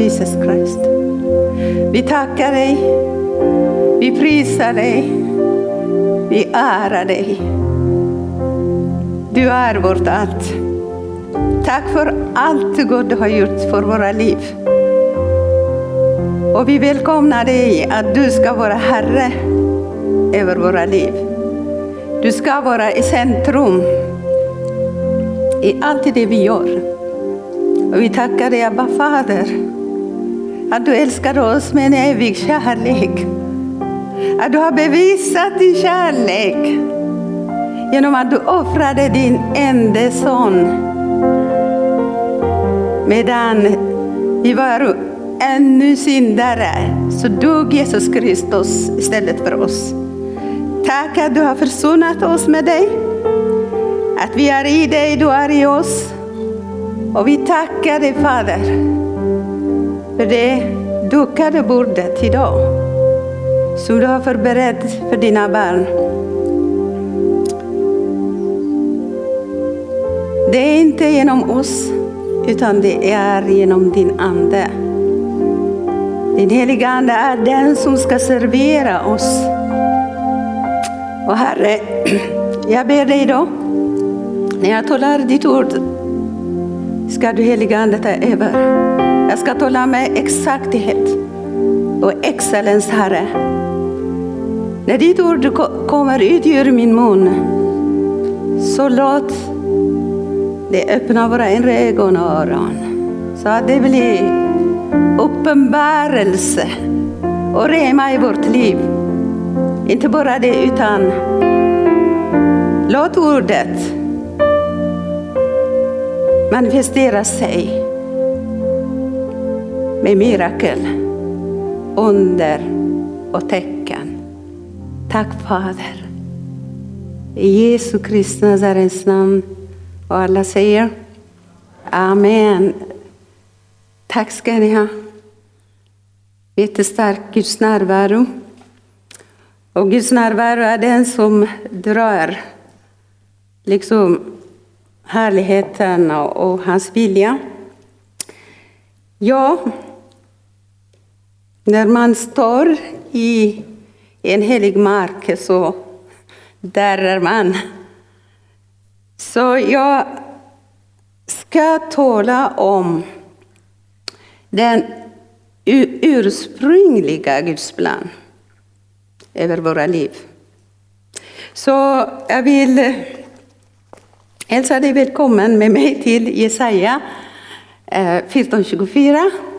Jesus Christ. Vi tackar dig, vi prisar dig, vi ärar dig. Du är vårt allt. Tack för allt gott du har gjort för våra liv. Och vi välkomnar dig att du ska vara Herre över våra liv. Du ska vara i centrum i allt det vi gör. Och vi tackar dig, Abba Fader, att du älskar oss med en evig kärlek. Att du har bevisat din kärlek genom att du offrade din enda son. Medan vi var ännu syndare så dog Jesus Kristus istället för oss. Tack att du har försonat oss med dig. Att vi är i dig, du är i oss. Och vi tackar dig Fader för det dukade bordet idag som du har förberett för dina barn. Det är inte genom oss utan det är genom din Ande. Din heliga Ande är den som ska servera oss. Och Herre, jag ber dig då, när jag talar ditt ord, ska du heliga Ande ta över. Jag ska tala med exakthet och excellens, Herre. När ditt ord kommer ut ur min mun, så låt det öppna våra inre ögon och öron. Så att det blir uppenbarelse och rema i vårt liv. Inte bara det, utan låt ordet manifestera sig med mirakel, under och tecken. Tack Fader. I Jesu Kristi Nazarens namn. Och alla säger Amen. Tack ska ni ha. Jättestark Guds närvaro. Och Guds närvaro är den som drar liksom härligheten och, och hans vilja. Ja, när man står i en helig mark så darrar man. Så jag ska tala om den ursprungliga Guds plan över våra liv. Så jag vill hälsa dig välkommen med mig till Jesaja eh, 14.24.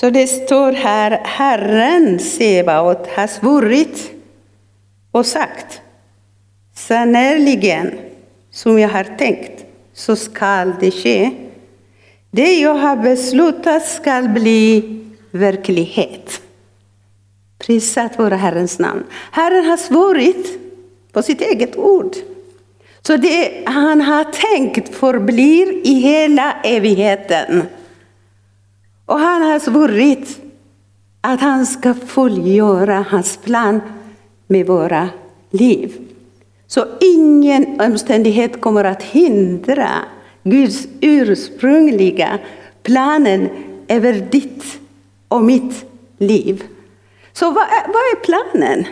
Så det står här, Herren Sebaot har svurit och sagt, sannerligen som jag har tänkt så skall det ske. Det jag har beslutat skall bli verklighet. Prisat vare Herrens namn. Herren har svurit på sitt eget ord. Så det han har tänkt förblir i hela evigheten. Och han har svurit att han ska fullgöra hans plan med våra liv. Så ingen omständighet kommer att hindra Guds ursprungliga planen över ditt och mitt liv. Så vad är, vad är planen?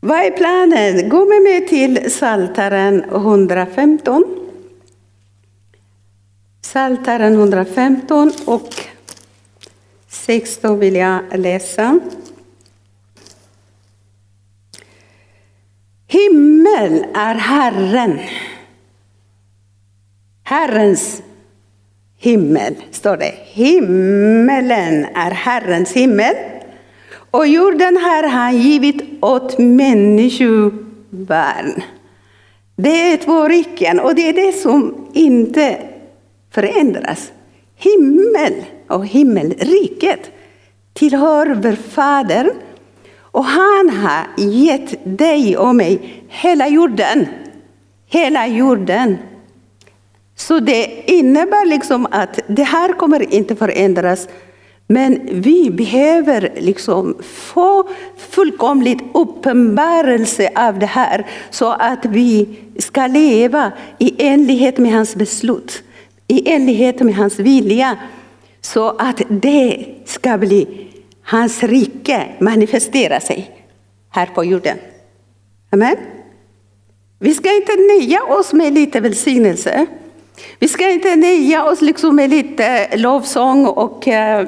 Vad är planen? Gå med mig till Psaltaren 115. Psaltaren 115 och 16 vill jag läsa. Himmel är Herren. Herrens himmel, står det. Himmelen är Herrens himmel. Och jorden har han givit åt människobarn. Det är två riken och det är det som inte förändras. Himmel och himmelriket tillhör vår Fader och han har gett dig och mig hela jorden. Hela jorden. Så det innebär liksom att det här kommer inte förändras. Men vi behöver liksom få fullkomligt uppenbarelse av det här så att vi ska leva i enlighet med hans beslut i enlighet med hans vilja. Så att det ska bli hans rike manifestera sig här på jorden. Amen. Vi ska inte nöja oss med lite välsignelse. Vi ska inte nöja oss liksom med lite lovsång och eh,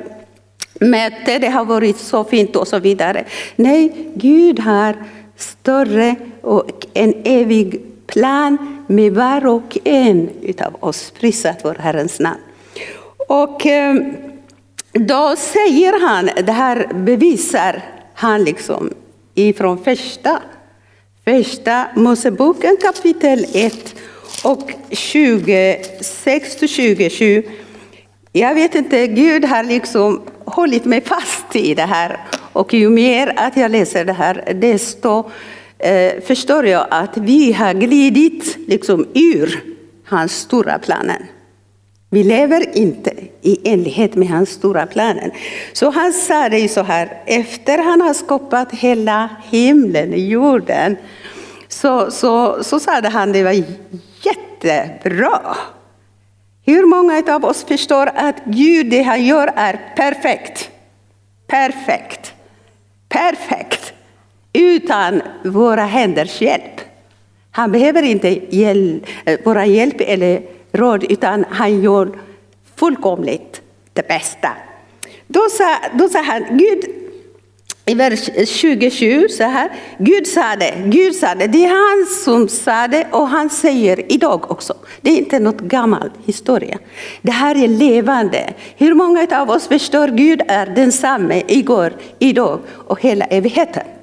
möte, det har varit så fint och så vidare. Nej, Gud har större och en evig plan med var och en utav oss. Prisat vår Herrens namn. Och ehm, då säger han, det här bevisar han liksom ifrån första, första Moseboken kapitel 1 och 26 till 27. Jag vet inte, Gud har liksom hållit mig fast i det här. Och ju mer att jag läser det här, desto eh, förstår jag att vi har glidit liksom ur hans stora planer. Vi lever inte i enlighet med hans stora planer. Så han sa det så här, efter han har skapat hela himlen, jorden, så, så, så sa han det var jättebra. Hur många av oss förstår att Gud, det han gör är perfekt? Perfekt. Perfekt. Utan våra händers hjälp. Han behöver inte hjälp, eh, våra hjälp eller råd, utan han gör fullkomligt det bästa. Då sa, då sa han, Gud, i vers 27 så här, Gud sa det, Gud sa det, det är han som sa det och han säger idag också. Det är inte något gammal historia. Det här är levande. Hur många av oss förstår Gud är densamme igår, idag och hela evigheten?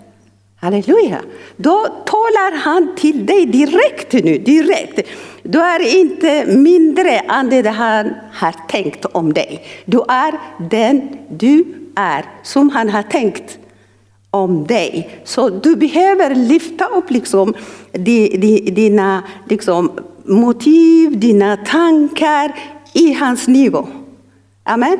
Halleluja! Då talar han till dig direkt nu, direkt. Du är inte mindre än det han har tänkt om dig. Du är den du är, som han har tänkt om dig. Så du behöver lyfta upp liksom dina liksom, motiv, dina tankar i hans nivå. Amen.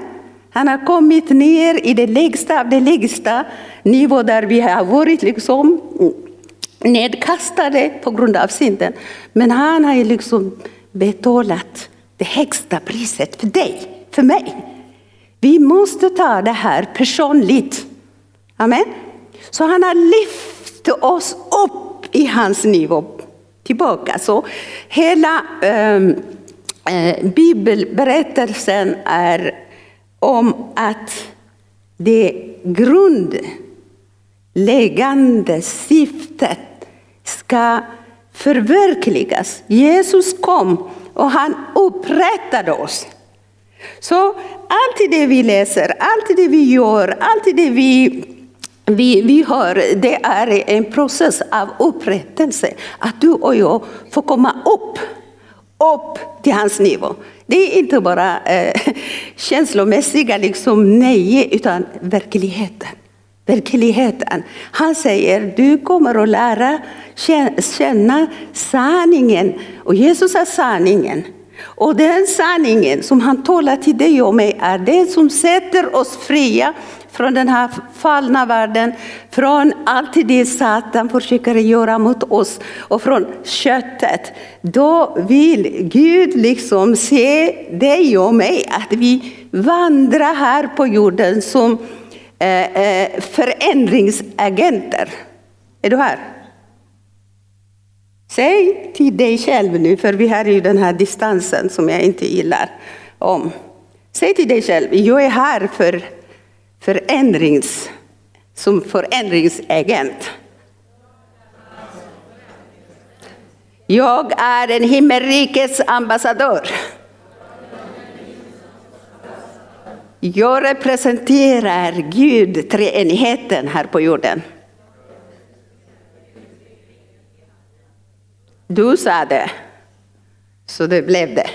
Han har kommit ner i det lägsta av det lägsta nivå där vi har varit liksom nedkastade på grund av synden. Men han har liksom betalat det högsta priset för dig, för mig. Vi måste ta det här personligt. Amen. Så han har lyft oss upp i hans nivå tillbaka. Så hela ehm, eh, bibelberättelsen är om att det grundläggande syftet ska förverkligas. Jesus kom och han upprättade oss. Så allt det vi läser, allt det vi gör, allt det vi vi, vi hör, det är en process av upprättelse. Att du och jag får komma upp, upp till hans nivå. Det är inte bara eh, känslomässiga liksom nej, utan verkligheten. Verkligheten. Han säger, du kommer att lära känna sanningen. Och Jesus är sanningen. Och den sanningen som han talar till dig och mig är det som sätter oss fria från den här fallna världen, från allt det Satan försöker göra mot oss och från köttet. Då vill Gud liksom se dig och mig, att vi vandrar här på jorden som eh, eh, förändringsagenter. Är du här? Säg till dig själv nu, för vi har ju den här distansen som jag inte gillar. om. Säg till dig själv, jag är här för förändrings, som förändringsagent. Jag är en himmelrikets ambassadör. Jag representerar Gud, treenigheten här på jorden. Du sa det, så det blev det.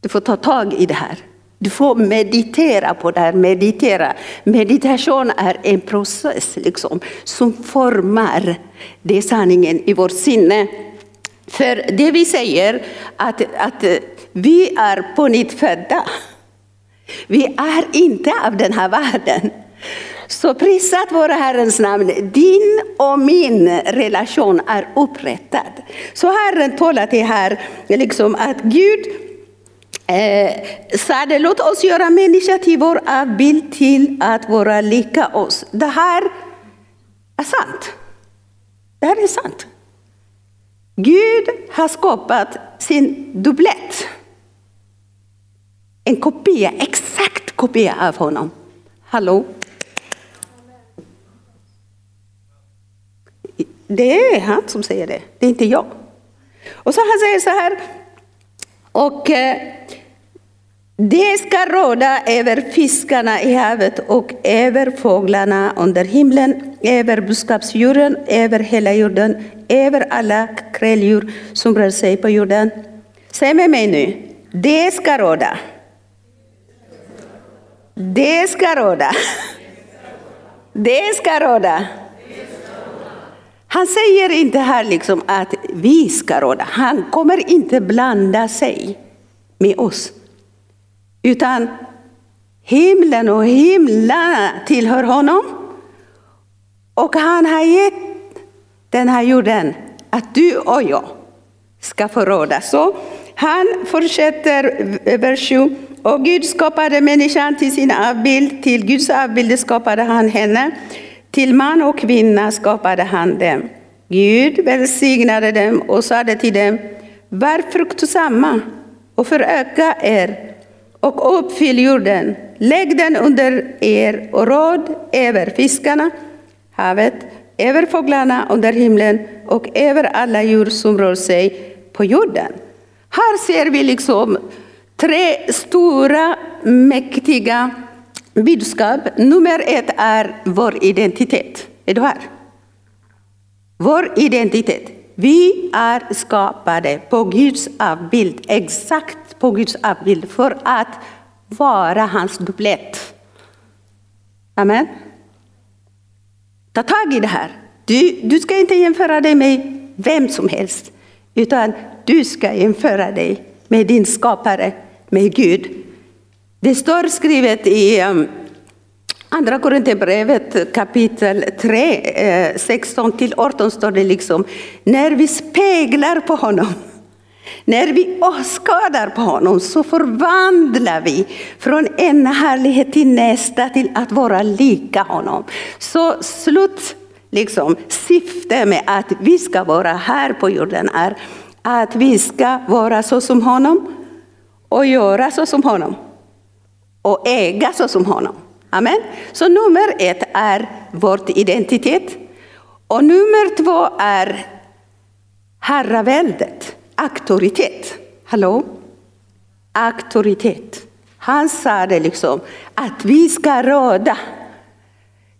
Du får ta tag i det här. Du får meditera på det här. Meditera. Meditation är en process liksom, som formar det sanningen i vårt sinne. För det vi säger att, att vi är på nytt födda. Vi är inte av den här världen. Så prisat vare Herrens namn. Din och min relation är upprättad. Så Herren talar till här liksom att Gud Eh, sade låt oss göra människa till vår avbild till att vara lika oss. Det här är sant. Det här är sant. Gud har skapat sin dubblett. En kopia, exakt kopia av honom. Hallå? Det är han som säger det, det är inte jag. Och så han säger så här, och eh, det ska råda över fiskarna i havet och över fåglarna under himlen, över boskapsdjuren, över hela jorden, över alla kräldjur som rör sig på jorden. Säg med mig nu, det ska råda. Det ska råda. Det ska råda. Han säger inte här liksom att vi ska råda. Han kommer inte blanda sig med oss. Utan himlen och himlarna tillhör honom. Och han har gett den här jorden att du och jag ska förråda. Så han fortsätter, eh, vers 7. Och Gud skapade människan till sin avbild, till Guds avbild skapade han henne. Till man och kvinna skapade han dem. Gud välsignade dem och sade till dem, var fruktsamma och föröka er och uppfyll jorden. Lägg den under er och råd över fiskarna, havet, över fåglarna under himlen och över alla djur som rör sig på jorden. Här ser vi liksom tre stora mäktiga budskap. Nummer ett är vår identitet. Är du här? Vår identitet. Vi är skapade på Guds avbild, exakt på Guds avbild, för att vara hans dubblett. Amen. Ta tag i det här. Du, du ska inte jämföra dig med vem som helst, utan du ska jämföra dig med din skapare, med Gud. Det står skrivet i um, Andra Korinthierbrevet kapitel 3, 16 eh, till 18 står det liksom, när vi speglar på honom, när vi åskådar på honom så förvandlar vi från en härlighet till nästa till att vara lika honom. Så slut, liksom, syfte med att vi ska vara här på jorden är att vi ska vara så som honom och göra så som honom och äga så som honom. Amen. Så nummer ett är vår identitet. Och nummer två är herraväldet, auktoritet. Hallå? Auktoritet. Han sa det liksom, att vi ska råda.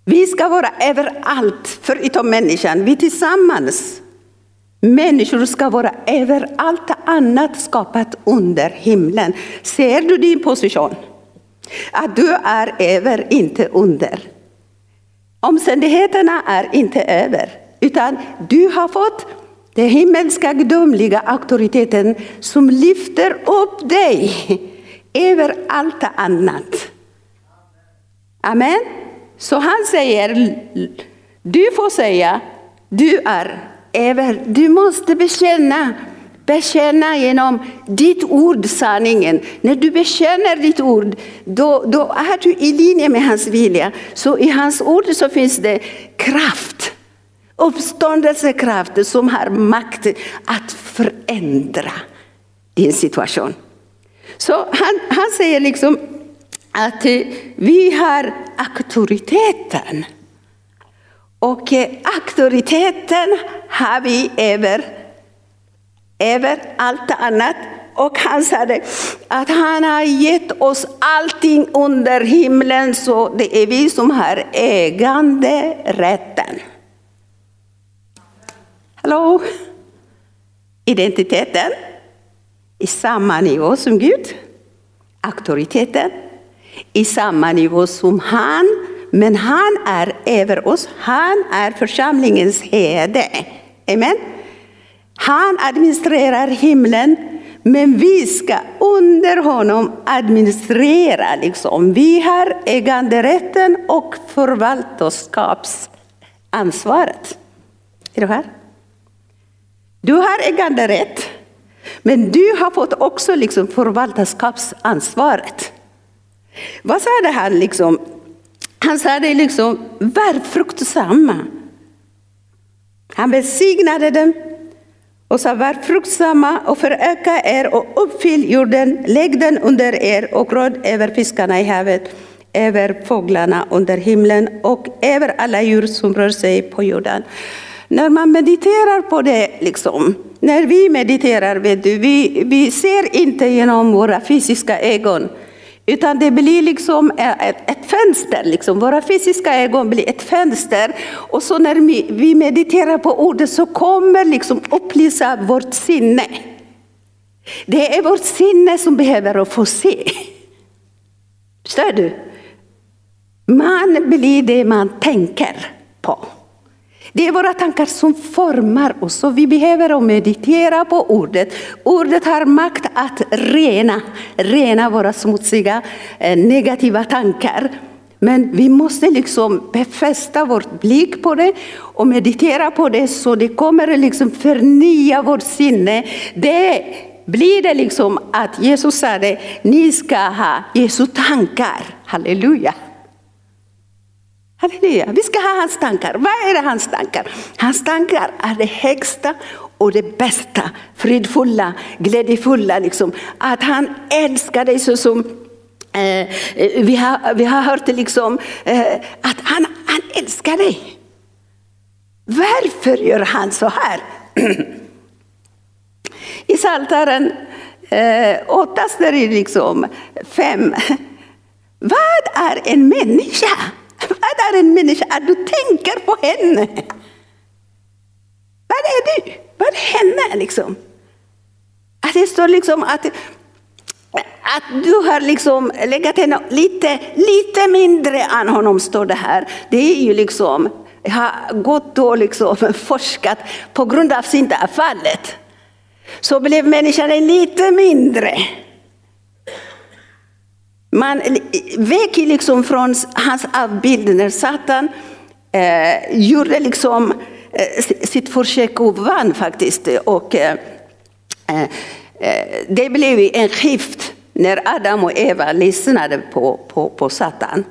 Vi ska vara överallt, förutom människan. Vi tillsammans. Människor ska vara över allt annat skapat under himlen. Ser du din position? Att du är över, inte under. Omständigheterna är inte över, utan du har fått den himmelska gudomliga auktoriteten som lyfter upp dig över allt annat. Amen. Så han säger, du får säga, du är över. Du måste bekänna Bekänna genom ditt ord sanningen. När du bekänner ditt ord, då, då är du i linje med hans vilja. Så i hans ord så finns det kraft. Uppståndelsekraft som har makt att förändra din situation. Så han, han säger liksom att eh, vi har auktoriteten. Och eh, auktoriteten har vi över över allt annat. Och han sa att han har gett oss allting under himlen, så det är vi som har äganderätten. Hallå? Identiteten i samma nivå som Gud. Auktoriteten i samma nivå som han. Men han är över oss. Han är församlingens herde. Amen. Han administrerar himlen, men vi ska under honom administrera. Liksom. Vi har äganderätten och förvaltarskapsansvaret. Är du här? Du har äganderätt. Men du har fått också liksom förvaltarskapsansvaret. Vad sa det han liksom? Han sa det liksom, var fruktsamma. Han välsignade dem och sa, var fruktsamma och föröka er och uppfyll jorden, lägg den under er och råd över fiskarna i havet, över fåglarna under himlen och över alla djur som rör sig på jorden. När man mediterar på det, liksom, när vi mediterar, vet du, vi, vi ser inte genom våra fysiska ögon. Utan det blir liksom ett, ett fönster, liksom. våra fysiska ögon blir ett fönster. Och så när vi, vi mediterar på ordet så kommer liksom upplysa vårt sinne. Det är vårt sinne som behöver att få se. Förstår du? Man blir det man tänker på. Det är våra tankar som formar oss. Så vi behöver meditera på ordet. Ordet har makt att rena, rena våra smutsiga, eh, negativa tankar. Men vi måste liksom befästa vår blick på det och meditera på det så det kommer liksom förnya vårt sinne. Det blir det liksom att Jesus sa det, ni ska ha Jesu tankar. Halleluja. Halleluja. Vi ska ha hans tankar. Vad är det hans tankar? Hans tankar är det högsta och det bästa, fridfulla, glädjefulla. Liksom. Att han älskar dig så som eh, vi, har, vi har hört liksom, eh, att han, han älskar dig. Varför gör han så här? I Psaltaren eh, 8 står det liksom fem. Vad är en människa? Vad är en människa? Att du tänker på henne. Vad är du? Vad är henne liksom? Att det står liksom att, att du har liksom legat henne lite, lite mindre än honom, står det här. Det är ju liksom, jag har gått och liksom forskat på grund av syndafallet. Så blev människan lite mindre. Man vek liksom från hans avbild när Satan eh, gjorde liksom, eh, sitt försök och vann faktiskt. Och, eh, eh, det blev en skift när Adam och Eva lyssnade på, på, på Satan.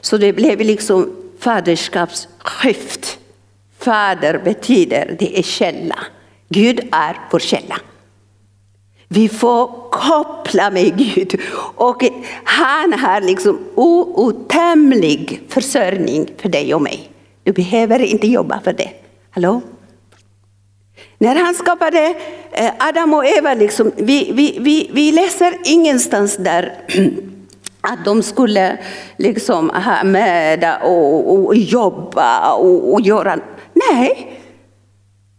Så det blev liksom faderskapsskift. Fader betyder, det är källa. Gud är vår källa. Vi får koppla med Gud. Och han har liksom outtömlig försörjning för dig och mig. Du behöver inte jobba för det. Hallå? När han skapade eh, Adam och Eva, liksom, vi, vi, vi, vi läser ingenstans där att de skulle liksom ha möda och, och jobba och, och göra. Nej,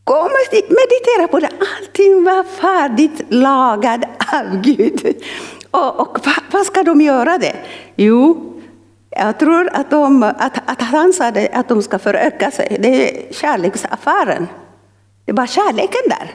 Kom och meditera på det. Allting var färdigt lagat av Gud. Och, och vad ska de göra det? Jo, jag tror att, de, att, att han sa att de ska föröka sig. Det är kärleksaffären. Det är bara kärleken där.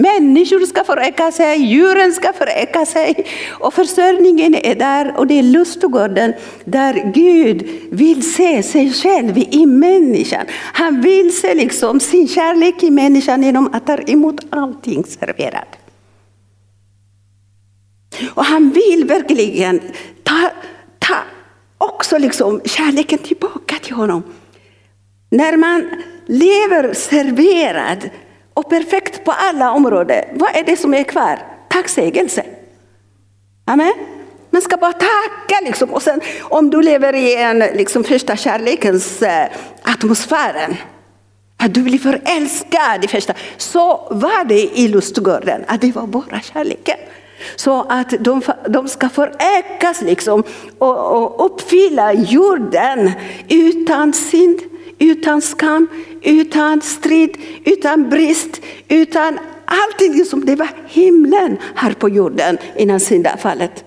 Människor ska föröka sig, djuren ska föröka sig och försörjningen är där och det är lustgården där Gud vill se sig själv i människan. Han vill se liksom sin kärlek i människan genom att ta emot allting serverat. Och han vill verkligen ta, ta också liksom kärleken tillbaka till honom. När man lever serverad och perfekt på alla områden. Vad är det som är kvar? Tacksägelse. Amen. Man ska bara tacka. Liksom. Och sen, om du lever i en liksom, första kärlekens eh, atmosfären, att du blir förälskad i första, så var det i lustgården, att det var bara kärleken. Så att de, de ska förökas liksom, och, och uppfylla jorden utan synd utan skam, utan strid, utan brist, utan allting som det var himlen här på jorden innan syndafallet.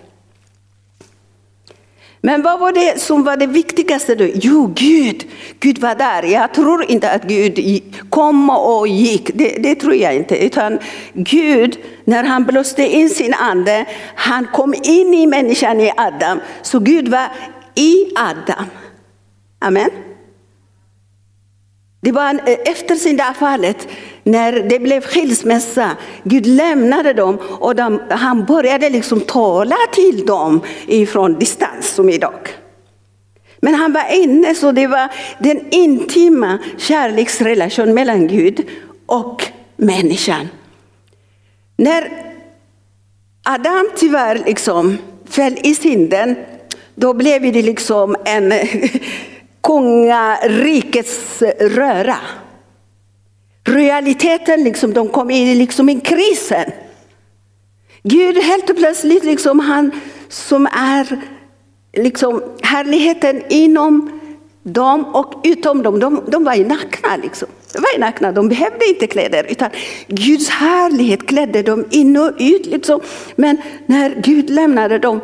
Men vad var det som var det viktigaste då? Jo, Gud. Gud var där. Jag tror inte att Gud kom och gick. Det, det, tror jag inte. Utan Gud, när han blåste in sin ande, han kom in i människan i Adam. Så Gud var i Adam. Amen. Det var eh, efter syndafallet, när det blev skilsmässa, Gud lämnade dem och de, han började liksom tala till dem ifrån distans som idag. Men han var inne, så det var den intima kärleksrelationen mellan Gud och människan. När Adam tyvärr liksom föll i synden, då blev det liksom en kungarikets eh, röra. Realiteten, liksom, de kom in liksom i krisen. Gud helt plötsligt, liksom, han som är liksom, härligheten inom dem och utom dem, de, de var ju nakna. Liksom. De var nakna, de behövde inte kläder. Utan Guds härlighet klädde dem in och ut. Liksom. Men när Gud lämnade dem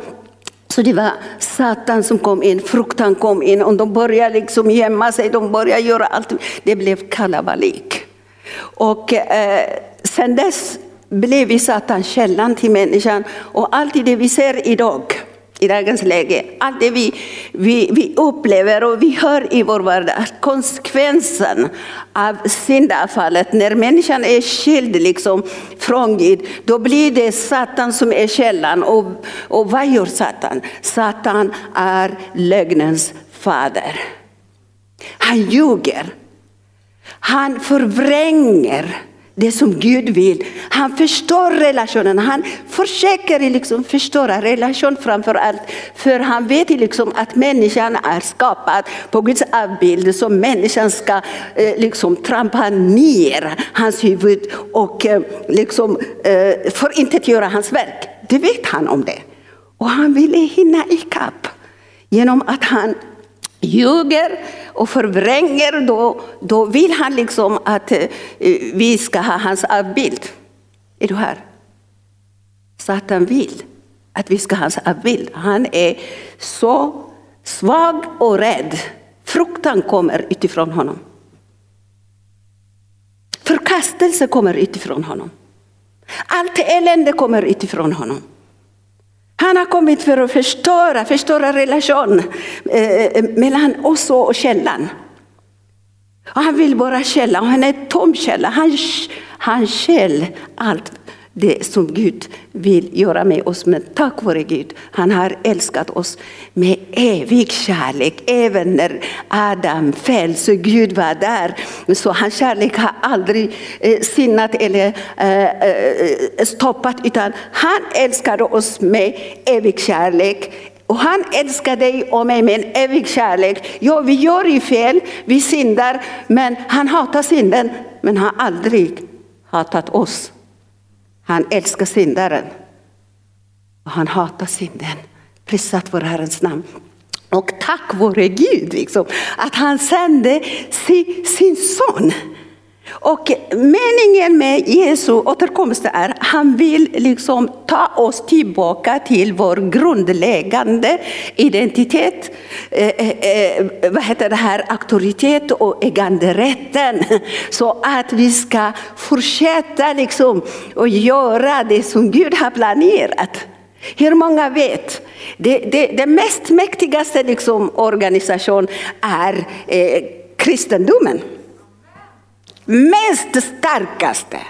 så det var Satan som kom in, fruktan kom in och de började liksom gömma sig, de började göra allt. Det blev kalabalik. Och eh, sen dess blev Satan källan till människan och allt det vi ser idag i dagens läge. Allt det vi, vi, vi upplever och vi hör i vår vardag, konsekvensen av syndafallet, när människan är skild liksom från Gud, då blir det Satan som är källan. Och, och vad gör Satan? Satan är lögnens fader. Han ljuger. Han förvränger det som Gud vill. Han förstår relationen. Han försöker liksom förstöra relation framför allt. För han vet liksom att människan är skapad på Guds avbild. Så människan ska eh, liksom trampa ner hans huvud och eh, liksom, eh, förintetgöra hans verk. Det vet han om det. Och han ville hinna ikapp genom att han ljuger och förvränger, då, då vill han liksom att eh, vi ska ha hans avbild. Är du här? Satan vill att vi ska ha hans avbild. Han är så svag och rädd. Fruktan kommer utifrån honom. Förkastelse kommer utifrån honom. Allt elände kommer utifrån honom. Han har kommit för att förstöra, förstöra relation eh, eh mellan oss och källan. Och han vill vara källa, och han är tom källa. Han, han käll allt det som Gud vill göra med oss. Men tack vare Gud, han har älskat oss med evig kärlek. Även när Adam föll, så Gud var där. Så hans kärlek har aldrig eh, sinnat eller eh, eh stoppat, utan han älskade oss med evig kärlek. Och han älskar dig och mig med en evig kärlek. Ja, vi gör ju fel, vi syndar, men han hatar synden, men han har aldrig hatat oss. Han älskar syndaren och han hatar synden. Prisat vår Herrens namn. Och tack vare Gud liksom, att han sände sin, sin son och meningen med Jesu återkomst är att han vill liksom ta oss tillbaka till vår grundläggande identitet, eh, eh, eh, vad heter det här, auktoritet och äganderätten. Så att vi ska fortsätta liksom och göra det som Gud har planerat. Hur många vet? Det, det, det mest mäktigaste liksom organisation är eh, kristendomen mest starkaste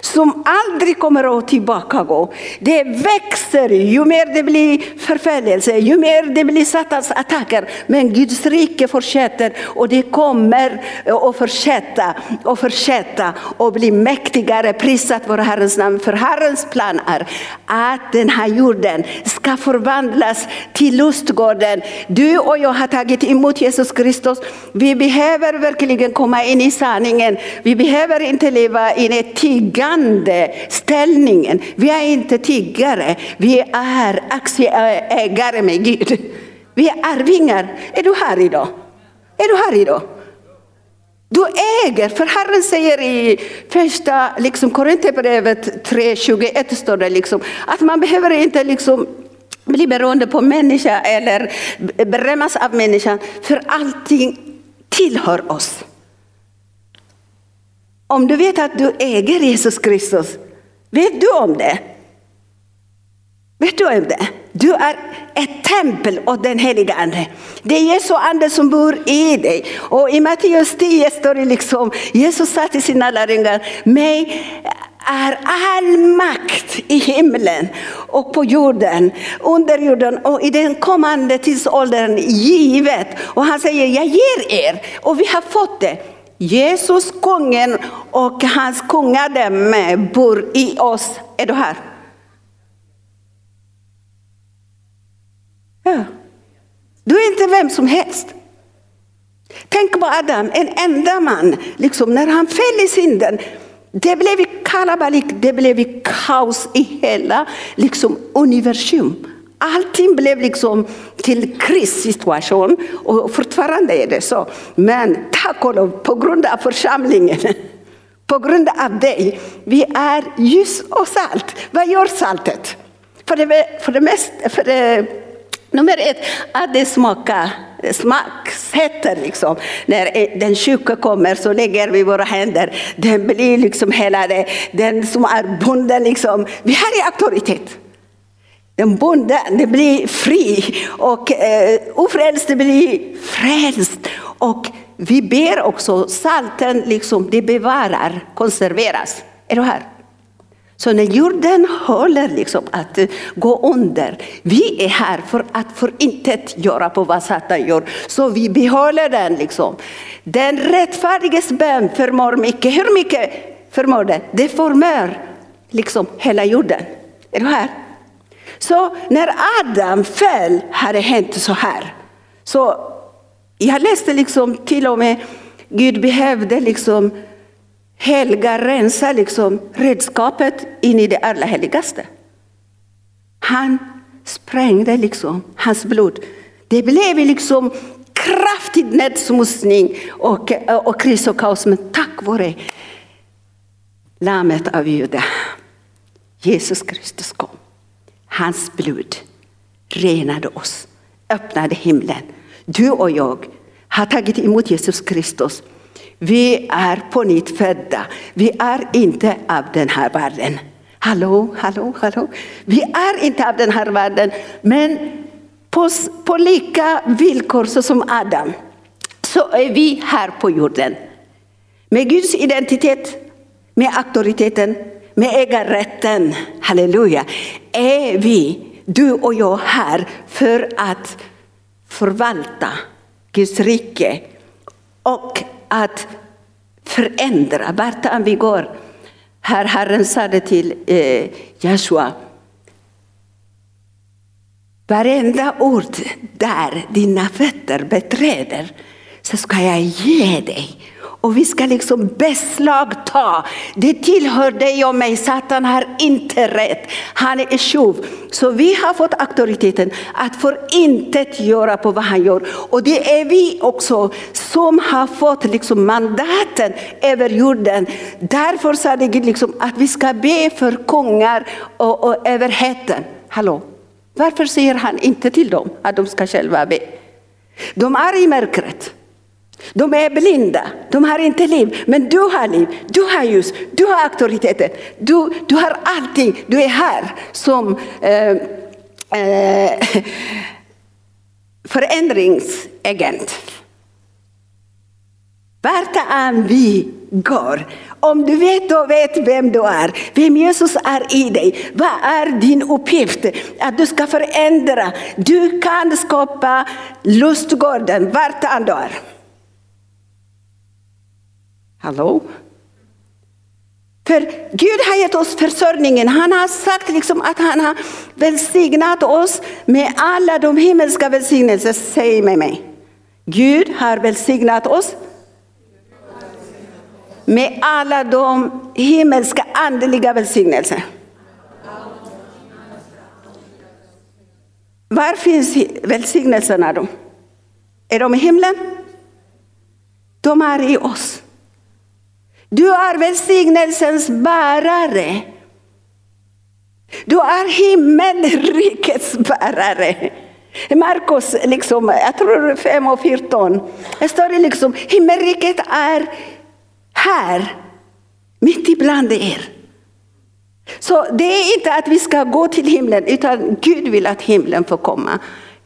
som aldrig kommer att tillbakagå. Det växer ju mer det blir förföljelse, ju mer det blir Satans attacker. Men Guds rike fortsätter och det kommer att fortsätta och fortsätta och bli mäktigare. Prisat vår Herrens namn. För Herrens plan är att den här jorden ska förvandlas till lustgården. Du och jag har tagit emot Jesus Kristus. Vi behöver verkligen komma in i sanningen. Vi behöver inte leva i ett tyg tiggande ställningen. Vi är inte tiggare, vi är aktieägare med Gud. Vi är arvingar. Är du här idag? Är du här idag? Du äger, för Herren säger i första liksom, Korinthierbrevet 3.21 står det liksom, att man behöver inte liksom, bli beroende på människa eller berömmas av människan, för allting tillhör oss. Om du vet att du äger Jesus Kristus, vet du om det? Vet du om det? Du är ett tempel åt den heliga Ande. Det är Jesu ande som bor i dig. Och i Matteus 10 står det liksom, Jesus sa till sina lärjungar, mig är all makt i himlen och på jorden, under jorden och i den kommande tidsåldern givet. Och han säger, jag ger er och vi har fått det. Jesus, kungen och hans kungadöme bor i oss. Är du här? Ja. Du är inte vem som helst. Tänk på Adam, en enda man, liksom, när han föll i synden. Det blev kalabalik, det blev kaos i hela liksom, universum. Allting blev liksom till krissituation och fortfarande är det så. Men tack och lov, på grund av församlingen, på grund av dig, vi är ljus och salt. Vad gör saltet? För det, för det, mest, för det Nummer ett, att det smakar, smaksätter liksom. När e- den sjuka kommer så lägger vi våra händer. Den blir liksom hela det, Den som är bunden liksom. Vi har auktoritet. Den bunden blir fri och eh, ofrälst blir frälst. Och vi ber också, salten liksom, det bevarar, konserveras. Är du här? Så när jorden håller liksom att eh, gå under, vi är här för att förintet göra på vad Satan gör. Så vi behåller den. Liksom. Den rättfärdiges bön förmår mycket. Hur mycket förmår det? Det förmår liksom hela jorden. Är du här? Så när Adam föll hade det hänt så här. Så jag läste liksom till och med Gud behövde liksom helga, rensa liksom redskapet in i det allra heligaste. Han sprängde liksom hans blod. Det blev liksom kraftig nedsmutsning och, och kris och kaos. Men tack vare lammet av Juda, Jesus Kristus kom. Hans blod renade oss, öppnade himlen. Du och jag har tagit emot Jesus Kristus vi är på nytt födda. Vi är inte av den här världen. Hallå, hallå, hallå. Vi är inte av den här världen. Men på, på lika villkor som Adam så är vi här på jorden. Med Guds identitet, med auktoriteten, med ägarrätten, halleluja, är vi, du och jag, här för att förvalta Guds rike och att förändra vart än vi går. Här Herren sade till eh, Joshua. Varenda ord där dina fötter beträder så ska jag ge dig och vi ska liksom beslagta. Det tillhör dig och mig. Satan har inte rätt. Han är tjuv. Så vi har fått auktoriteten att förintet göra på vad han gör. Och det är vi också som har fått liksom mandaten över jorden. Därför sa det Gud liksom att vi ska be för kungar och, och överheten. Hallå? Varför säger han inte till dem att de ska själva be? De är i mörkret. De är blinda, de har inte liv. Men du har liv, du har ljus, du har auktoriteten. Du, du har allting. Du är här som eh, eh, förändringsagent. Vart än vi går, om du vet då vet vem du är, vem Jesus är i dig, vad är din uppgift? Att du ska förändra. Du kan skapa lustgården vart än du är. Hallå? För Gud har gett oss försörjningen. Han har sagt liksom att han har välsignat oss med alla de himmelska välsignelser. Säg med mig. Gud har välsignat oss med alla de himmelska andliga välsignelser. Var finns välsignelserna då? Är de i himlen? De är i oss. Du är välsignelsens bärare. Du är himmelrikets bärare. Markus, liksom, jag tror 5 och 14. Det står liksom, himmelriket är här, mitt ibland er. Så det är inte att vi ska gå till himlen, utan Gud vill att himlen får komma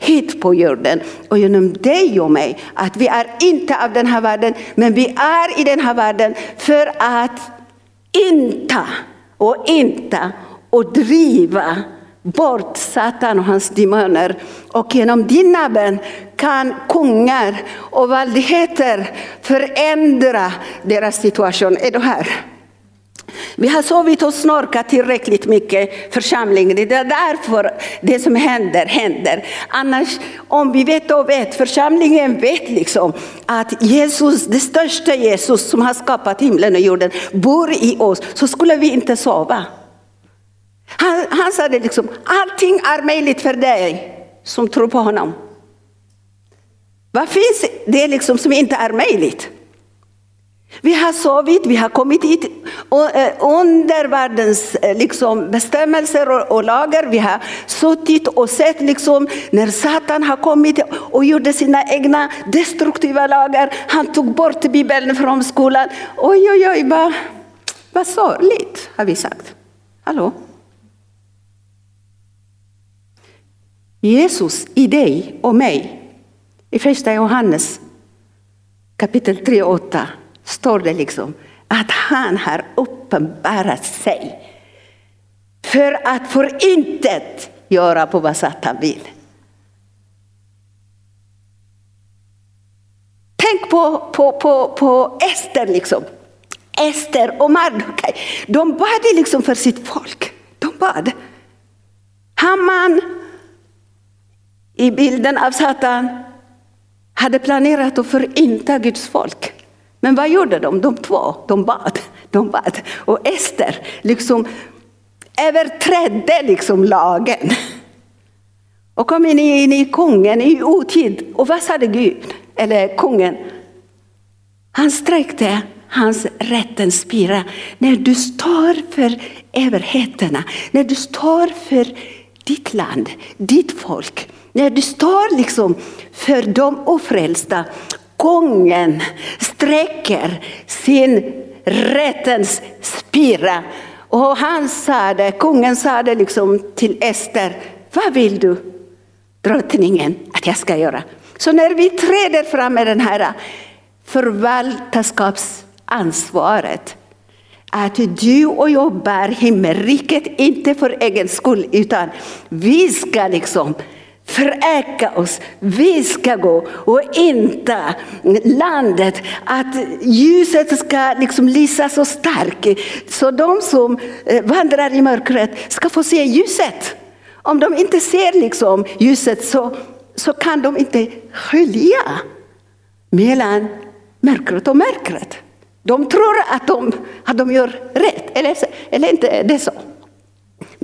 hit på jorden och genom dig och mig. Att vi är inte av den här världen, men vi är i den här världen för att inta och inta och driva bort Satan och hans demoner. Och genom dina bön kan kungar och valdigheter förändra deras situation. Är du här? Vi har sovit och snorkat tillräckligt mycket församling. Det är därför det som händer, händer. Annars, om vi vet och vet, församlingen vet liksom att Jesus, det största Jesus som har skapat himlen och jorden, bor i oss, så skulle vi inte sova. Han, han sa det liksom, allting är möjligt för dig som tror på honom. Vad finns det liksom som inte är möjligt? Vi har sovit, vi har kommit hit eh, under världens eh, liksom, bestämmelser och, och lagar. Vi har suttit och sett liksom, när Satan har kommit och gjorde sina egna destruktiva lagar. Han tog bort Bibeln från skolan. Oj, oj, oj, vad, vad sorgligt, har vi sagt. Hallå? Jesus i dig och mig, i första Johannes kapitel 3 och 8 står det liksom att han har uppenbarat sig för att för intet göra på vad Satan vill. Tänk på, på, på, på Ester, liksom. Ester och Mardukaj. De bad liksom för sitt folk. De bad. Haman i bilden av Satan hade planerat att förinta Guds folk. Men vad gjorde de? De två, de bad. De bad. Och Ester liksom överträdde liksom lagen. Och kom in i, in i kungen i otid. Och vad sade Gud? Eller kungen? Han sträckte hans rättens spira. När du står för överheterna, när du står för ditt land, ditt folk, när du står liksom för de ofrälsta, kungen sträcker sin rättens spira. Och han sa det, kungen sa det liksom till Ester, vad vill du drottningen att jag ska göra? Så när vi träder fram med den här förvaltarskapsansvaret, att du och jag bär himmelriket, inte för egen skull, utan vi ska liksom föräka oss. Vi ska gå och inta landet. Att ljuset ska liksom lysa så starkt. Så de som eh, vandrar i mörkret ska få se ljuset. Om de inte ser liksom ljuset så, så kan de inte skilja mellan mörkret och mörkret. De tror att de, att de gör rätt, eller, eller inte det är så.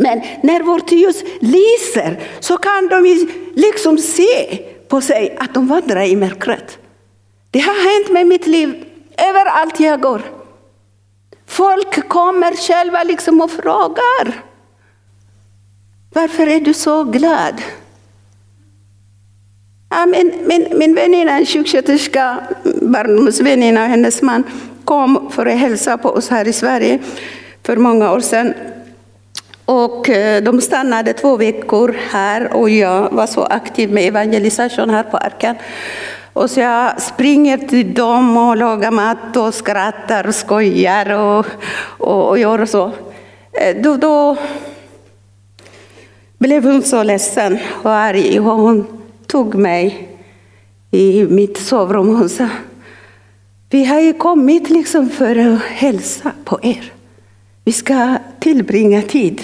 Men när vårt ljus lyser så kan de liksom se på sig att de vandrar i mörkret. Det har hänt med mitt liv överallt jag går. Folk kommer själva liksom och frågar. Varför är du så glad? Ja, min, min, min väninna, en sjuksköterska, barndomsväninna och hennes man kom för att hälsa på oss här i Sverige för många år sedan. Och eh, de stannade två veckor här och jag var så aktiv med evangelisation här på Arken. Och så jag springer till dem och lagar mat och skrattar och skojar och, och, och gör så. Eh, då, då blev hon så ledsen och arg och hon tog mig i mitt sovrum och hon sa Vi har ju kommit liksom för att hälsa på er. Vi ska tillbringa tid.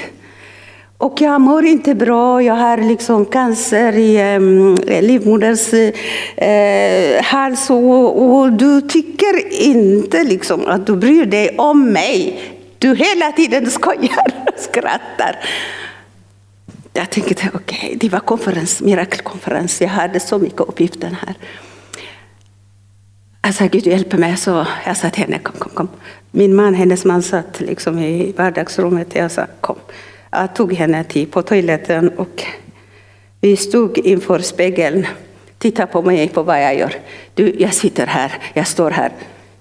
Och jag mår inte bra, jag har liksom cancer i um, livmoders uh, hals och, och, du tycker inte liksom att du bryr dig om mig. Du hela tiden skojar och skrattar. Jag tänkte okej, okay, det var konferens, mirakelkonferens, jag hade så mycket uppgifter här. Alltså Gud hjälper mig, så jag sa till henne kom, kom, kom. Min man, hennes man satt liksom i vardagsrummet, jag sa kom. Jag tog henne till på toaletten och vi stod inför spegeln. Titta på mig, på vad jag gör. Du, jag sitter här, jag står här.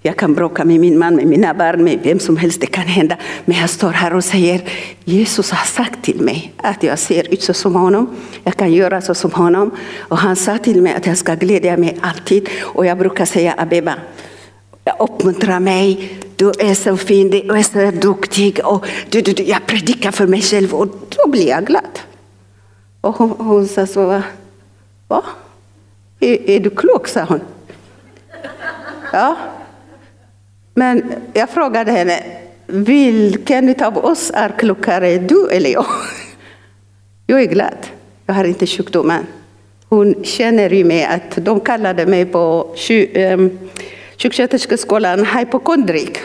Jag kan bråka med min man, med mina barn, med vem som helst. Det kan hända. Men jag står här och säger, Jesus har sagt till mig att jag ser ut så som honom. Jag kan göra så som honom. Och han sa till mig att jag ska glädja mig alltid. Och jag brukar säga, Abeba, uppmuntrar mig. Du är så fin, du är så duktig. Och du, du, du, jag predikar för mig själv och då blir jag glad. Och hon, hon sa så, va? Är, är du klok, sa hon. Ja. Men jag frågade henne, vilken av oss är klokare, du eller jag? Jag är glad. Jag har inte sjukdomen. Hon känner ju mig att de kallade mig på ehm, sjuksköterskeskolan hypokondrik.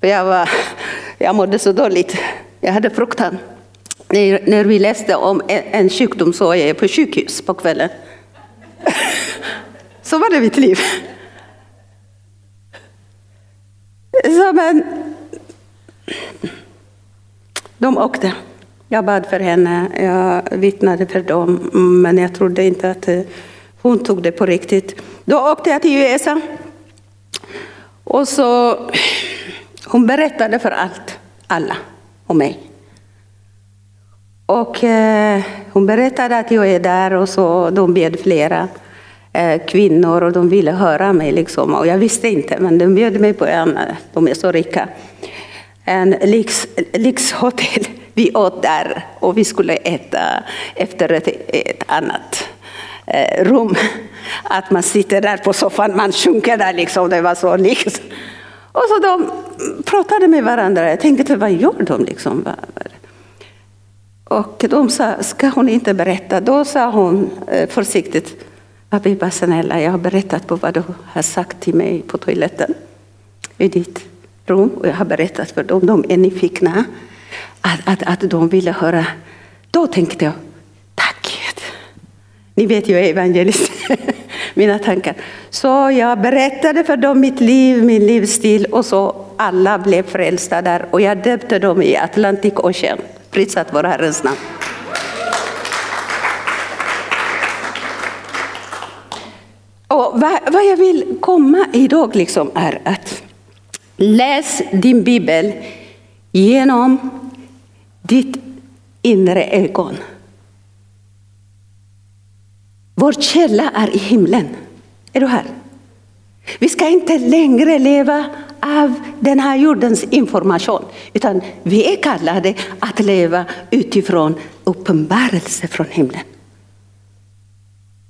För jag, var, jag mådde så dåligt. Jag hade fruktan. När, när vi läste om en, en sjukdom så var jag på sjukhus på kvällen. så var det mitt liv. Så men, de åkte. Jag bad för henne, jag vittnade för dem, men jag trodde inte att eh, hon tog det på riktigt. Då åkte jag till USA. Och så, hon berättade för allt, alla om mig. Och eh, hon berättade att jag är där och så de bjöd flera eh, kvinnor och de ville höra mig. Liksom. Och jag visste inte, men de bjöd mig på en, eh, de är så rika, en lyx, lyxhotell. Vi åt där och vi skulle äta efterrätt. ett, annat Eh, rum. Att man sitter där på soffan, man sjunker där liksom, det var så likt. Och så de pratade med varandra, jag tänkte vad gör de liksom? Och de sa, ska hon inte berätta? Då sa hon eh, försiktigt, Abiba snälla, jag har berättat på vad du har sagt till mig på toaletten i ditt rum. Och jag har berättat för dem, de är nyfikna. Att, att, att de ville höra. Då tänkte jag. Ni vet, jag är evangelist. Mina tankar. Så jag berättade för dem mitt liv, min livsstil och så alla blev frälsta där. Och jag döpte dem i Atlantic Ocean. Prisat vår Herrens namn. Och vad, vad jag vill komma idag liksom är att läs din bibel genom ditt inre ögon. Vår källa är i himlen. Är du här? Vi ska inte längre leva av den här jordens information, utan vi är kallade att leva utifrån uppenbarelse från himlen.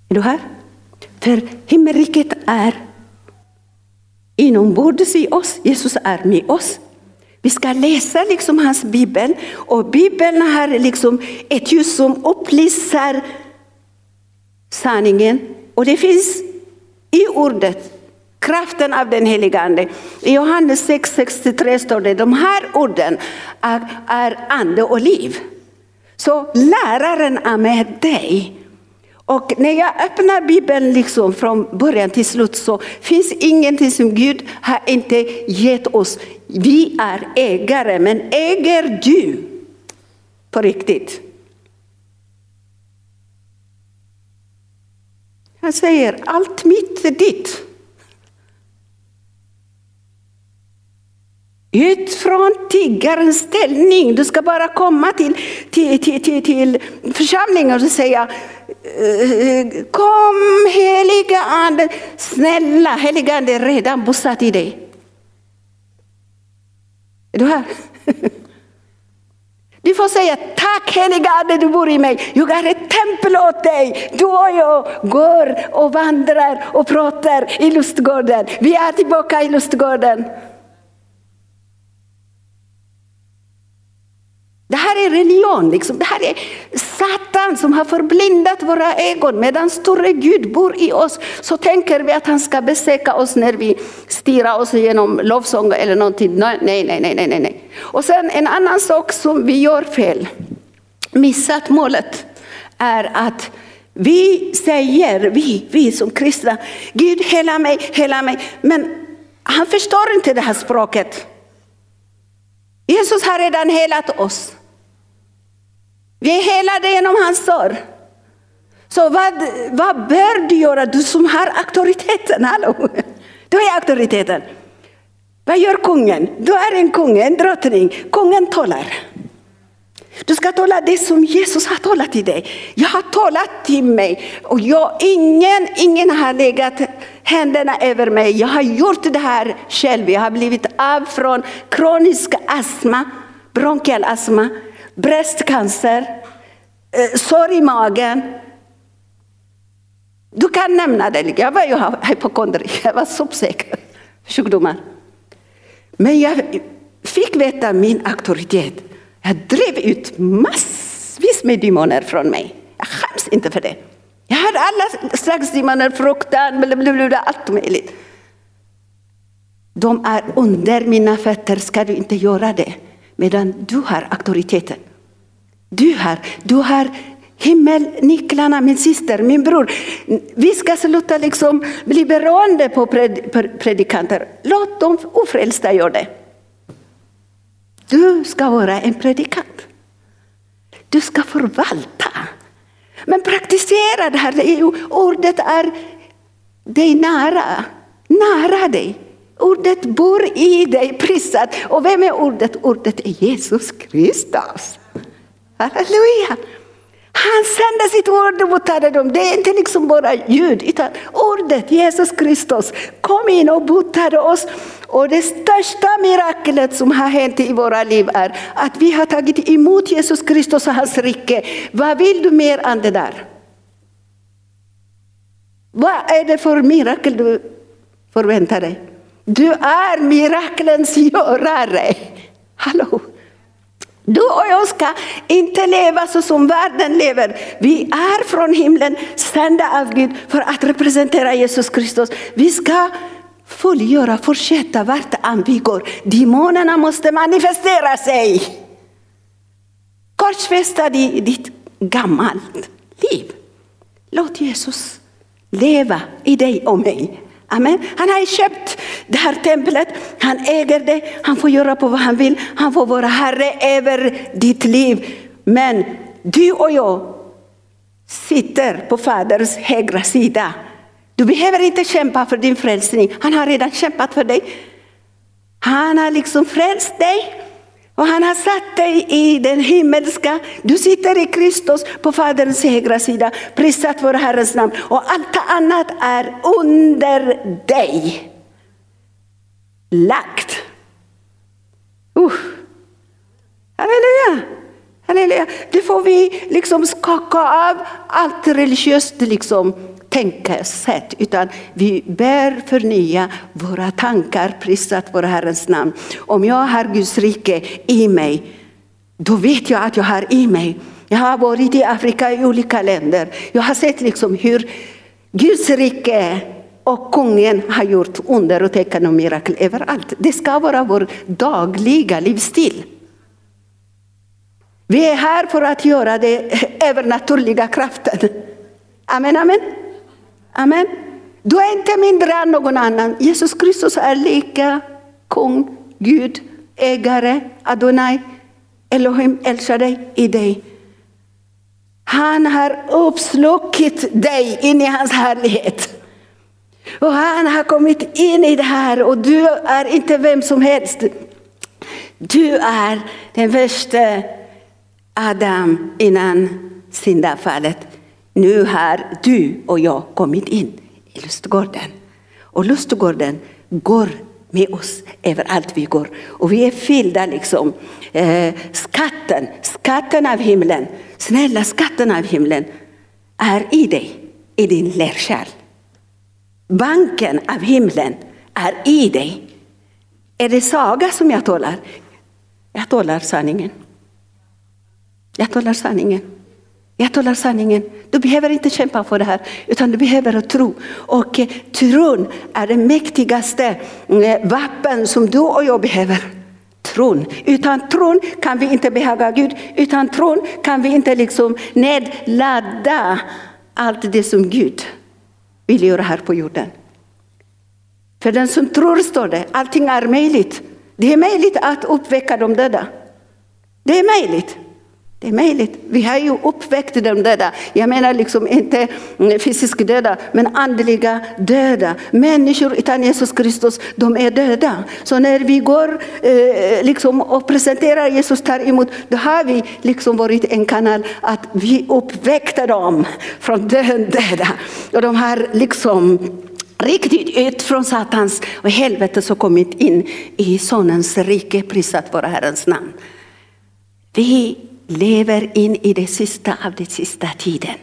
Är du här? För himmelriket är inombords i oss. Jesus är med oss. Vi ska läsa liksom hans bibel och bibeln har liksom ett ljus som upplyser sanningen. Och det finns i ordet kraften av den helige Ande. I Johannes 6.63 står det, de här orden är, är ande och liv. Så läraren är med dig och när jag öppnar Bibeln liksom från början till slut så finns ingenting som Gud har inte gett oss. Vi är ägare, men äger du på riktigt? Han säger allt mitt är ditt. Ut från tiggarens ställning. Du ska bara komma till, till, till, till, till församlingen och säga eh, kom heliga ande, snälla heliga ande är redan bosatt i dig. Är du här? Du får säga tack heliga ande du bor i mig. Jag har ett tempel åt dig. Du och jag går och vandrar och pratar i lustgården. Vi är tillbaka i lustgården. Det här är religion, liksom. det här är Satan som har förblindat våra ögon. Medan store Gud bor i oss så tänker vi att han ska besöka oss när vi stirrar oss genom lovsång eller någonting. Nej, nej, nej, nej, nej, nej. Och sen en annan sak som vi gör fel, missat målet, är att vi säger, vi, vi som kristna, Gud hela mig, hela mig. Men han förstår inte det här språket. Jesus har redan helat oss. Vi är helade genom hans sår. Så vad, vad bör du göra, du som har auktoriteten? Hallå? Du är auktoriteten. Vad gör kungen? Du är en kung, en drottning. Kungen talar. Du ska tala det som Jesus har talat till dig. Jag har talat till mig och jag, ingen, ingen har legat händerna över mig. Jag har gjort det här själv. Jag har blivit av från kronisk astma, bronkial astma, bröstcancer, eh, sår i magen. Du kan nämna det. Jag var ju hypokondri, jag var sopsäker. Sjukdomar. Men jag fick veta min auktoritet. Jag drev ut massvis med demoner från mig. Jag skäms inte för det. Jag hade alla slags demoner, fruktan, blablabla, allt möjligt. De är under mina fötter, ska du inte göra det. Medan du har auktoriteten. Du har, du har himmelnycklarna, min syster, min bror. Vi ska sluta liksom bli beroende på predikanter. Låt de ofrälsta göra det. Du ska vara en predikant. Du ska förvalta. Men praktisera det här. Ordet är dig nära. Nära dig. Ordet bor i dig, prisat. Och vem är ordet? Ordet är Jesus Kristus. Halleluja! Han sände sitt ord och botade dem. Det är inte liksom bara ljud, utan ordet Jesus Kristus kom in och botade oss. Och det största miraklet som har hänt i våra liv är att vi har tagit emot Jesus Kristus och hans rike. Vad vill du mer än det där? Vad är det för mirakel du förväntar dig? Du är miraklens görare. Hallå! Du och jag ska inte leva så som världen lever. Vi är från himlen, sända av Gud för att representera Jesus Kristus. Vi ska fullgöra, fortsätta vart än vi går. Demonerna måste manifestera sig. Korsfästa ditt gammalt liv. Låt Jesus leva i dig och mig. Amen. Han har köpt det här templet, han äger det, han får göra på vad han vill, han får vara herre över ditt liv. Men du och jag sitter på Faderns högra sida. Du behöver inte kämpa för din frälsning, han har redan kämpat för dig. Han har liksom frälst dig. Och han har satt dig i den himmelska, du sitter i Kristus på Faderns högra sida, prisat vår Herrens namn. Och allt annat är under dig. Lagt. Uh. Halleluja! Halleluja! Det får vi liksom skaka av allt religiöst liksom tänkesätt, utan vi bör förnya våra tankar, prisat vår Herrens namn. Om jag har Guds rike i mig, då vet jag att jag har i mig. Jag har varit i Afrika i olika länder. Jag har sett liksom hur Guds rike och kungen har gjort under och tecken och mirakel överallt. Det ska vara vår dagliga livsstil. Vi är här för att göra det övernaturliga kraften. Amen, amen. Amen. Du är inte mindre än någon annan. Jesus Kristus är lika kung, Gud, ägare, Adonai, Elohim älskar dig i dig. Han har uppslukit dig in i hans härlighet. Och han har kommit in i det här och du är inte vem som helst. Du är den värsta Adam innan syndafallet. Nu har du och jag kommit in i lustgården. Och lustgården går med oss överallt vi går. Och vi är fyllda liksom. Eh, skatten, skatten av himlen, snälla skatten av himlen är i dig, i din lärkärl. Banken av himlen är i dig. Är det saga som jag talar? Jag talar sanningen. Jag talar sanningen. Jag talar sanningen. Du behöver inte kämpa för det här, utan du behöver tro. Och eh, tron är det mäktigaste eh, vapen som du och jag behöver. Tron. Utan tron kan vi inte behaga Gud. Utan tron kan vi inte liksom nedladda allt det som Gud vill göra här på jorden. För den som tror, står det, allting är möjligt. Det är möjligt att uppväcka de döda. Det är möjligt. Det är möjligt. Vi har ju uppväckt de döda. Jag menar liksom inte mm, fysiskt döda, men andliga döda. Människor utan Jesus Kristus, de är döda. Så när vi går eh, liksom, och presenterar Jesus, tar emot, då har vi liksom varit en kanal att vi uppväckte dem från döden döda. Och de har liksom riktigt ut från Satans och helvetet och kommit in i Sonens rike, prisat vara Herrens namn. Vi lever in i det sista av den sista tiden.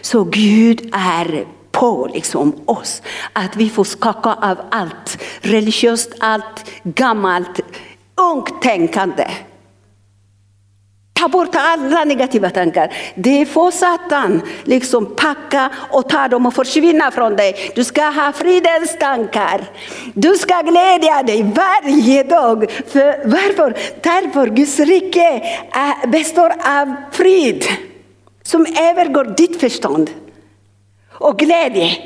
Så Gud är på liksom oss. Att vi får skaka av allt religiöst, allt gammalt, ungt tänkande. Ta bort alla negativa tankar. Det får Satan liksom packa och ta dem och försvinna från dig. Du ska ha fridens tankar. Du ska glädja dig varje dag. För, varför? Därför Guds rike består av frid som övergår ditt förstånd. Och glädje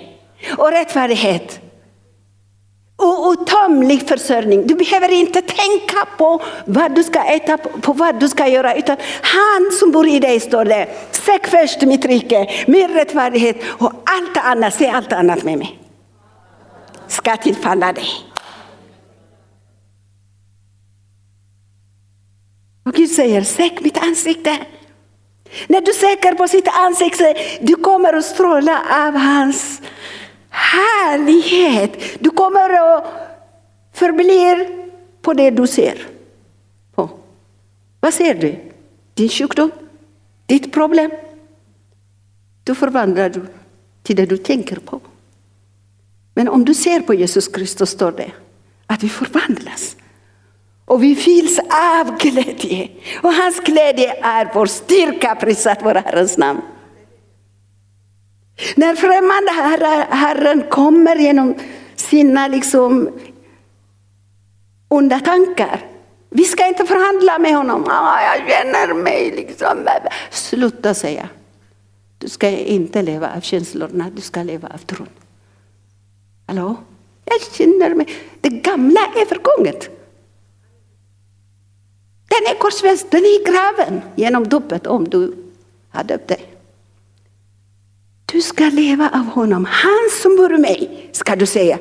och rättfärdighet outtömlig försörjning. Du behöver inte tänka på vad du ska äta, på vad du ska göra. Utan han som bor i dig står där. Sök först mitt rike, min rättfärdighet och allt annat, se allt annat med mig. Ska tillfalla dig. Och Gud säger, sök mitt ansikte. När du söker på sitt ansikte, du kommer att stråla av hans härlighet. Du kommer att förbli på det du ser. På. Vad ser du? Din sjukdom? Ditt problem? Då förvandlar du till det du tänker på. Men om du ser på Jesus Kristus står det att vi förvandlas. Och vi fylls av glädje. Och hans glädje är vår styrka, prisat vår Herrens namn. När främmande herren kommer genom sina liksom onda tankar. Vi ska inte förhandla med honom. Ah, jag känner mig liksom. Sluta säga. Du ska inte leva av känslorna, du ska leva av tron. Hallå? Jag känner mig. Det gamla är förgånget. Den är korsfäst, den är i graven genom dopet om du har döpt dig. Du ska leva av honom. Han som bor i mig, ska du säga.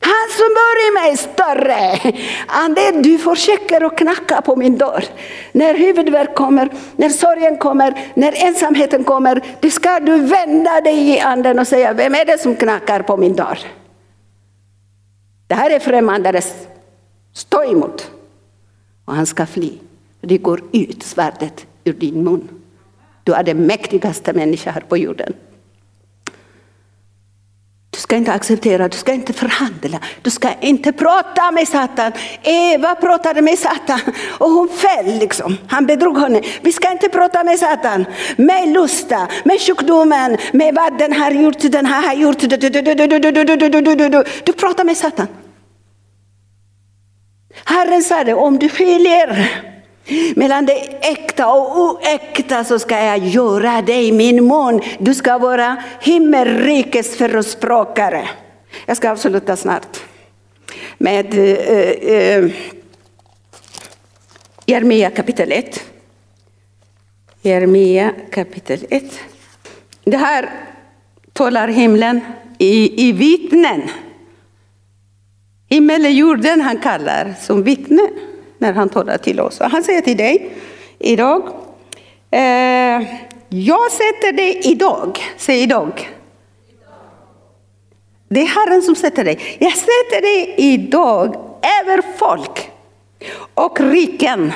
Han som bor i mig är större Ande, du försöker att knacka på min dörr. När huvudvärk kommer, när sorgen kommer, när ensamheten kommer, då ska du vända dig i anden och säga, vem är det som knackar på min dörr? Det här är främmande, stå emot. Och han ska fly. Det går ut svärdet ur din mun. Du är den mäktigaste människan här på jorden. Du ska inte acceptera, du ska inte förhandla, du ska inte prata med Satan. Eva pratade med Satan och hon föll liksom. Han bedrog henne. Vi ska inte prata med Satan, med lusta, med sjukdomen, med vad den har gjort, den här har gjort. Du, du, du, du pratar med Satan. Herren sa det, om du skiljer mellan det äkta och oäkta så ska jag göra dig min mun. Du ska vara himmelrikets förespråkare. Jag ska avsluta snart med eh, eh, Jeremia kapitel 1. Jeremia kapitel 1. Det här talar himlen i, i vittnen. Himmel och jorden han kallar som vittne när han talar till oss. Han säger till dig idag, eh, jag sätter dig idag, säg idag. Det är Herren som sätter dig. Jag sätter dig idag över folk och riken.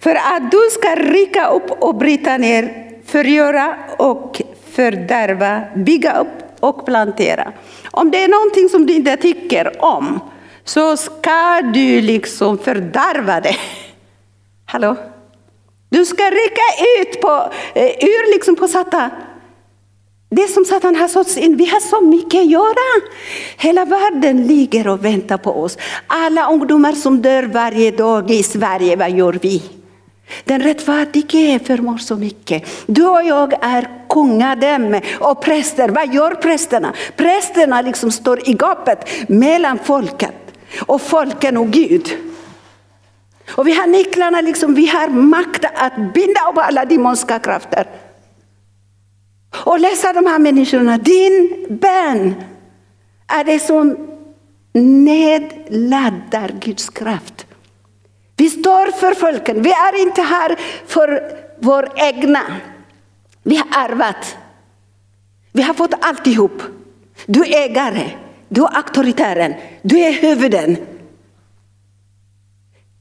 För att du ska rycka upp och bryta ner, förgöra och fördärva, bygga upp och plantera. Om det är någonting som du inte tycker om, så ska du liksom fördärva det. Hallå? Du ska rycka ut på, eh, ur liksom på Satan. Det som Satan har sått in, vi har så mycket att göra. Hela världen ligger och väntar på oss. Alla ungdomar som dör varje dag i Sverige, vad gör vi? Den rättfärdige förmår så mycket. Du och jag är kungadöme och präster. Vad gör prästerna? Prästerna liksom står i gapet mellan folket och folken och Gud. Och vi har nycklarna, liksom, vi har makt att binda upp alla demonska krafter. Och läsa de här människorna. Din bön är det som nedladdar Guds kraft. Vi står för folken, vi är inte här för vår egna. Vi har arvat. Vi har fått alltihop. Du är ägare, du är auktoritären, du är huvuden.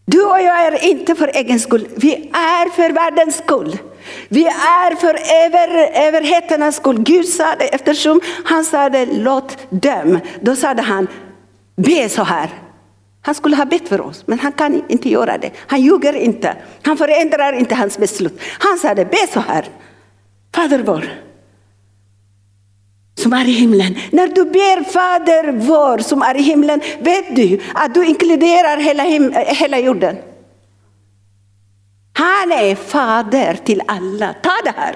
Du och jag är inte för egen skull, vi är för världens skull. Vi är för över, överheternas skull. Gud sa det eftersom han sa det, låt döm. Då sa han, be så här. Han skulle ha bett för oss, men han kan inte göra det. Han ljuger inte. Han förändrar inte hans beslut. Han sa det, be så här. Fader vår, som är i himlen. När du ber Fader vår som är i himlen, vet du att du inkluderar hela, hela jorden. Han är fader till alla. Ta det här.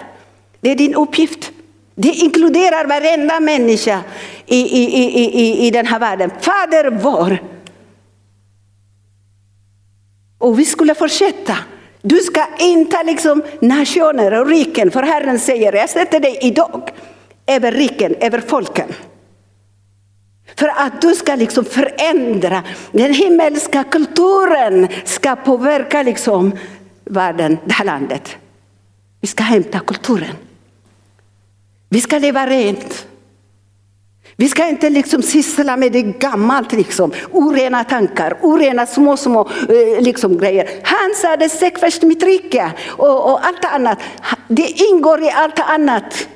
Det är din uppgift. Det inkluderar varenda människa i, i, i, i, i den här världen. Fader vår. Och vi skulle fortsätta. Du ska inte liksom nationer och riken, för Herren säger, jag sätter dig idag över riken, över folken. För att du ska liksom förändra, den himmelska kulturen ska påverka liksom världen, det här landet. Vi ska hämta kulturen. Vi ska leva rent. Vi ska inte liksom syssla med det gammalt, liksom. orena tankar, orena små, små eh, liksom, grejer. Han sa det, sök först mitt rike och, och allt annat. Det ingår i allt annat,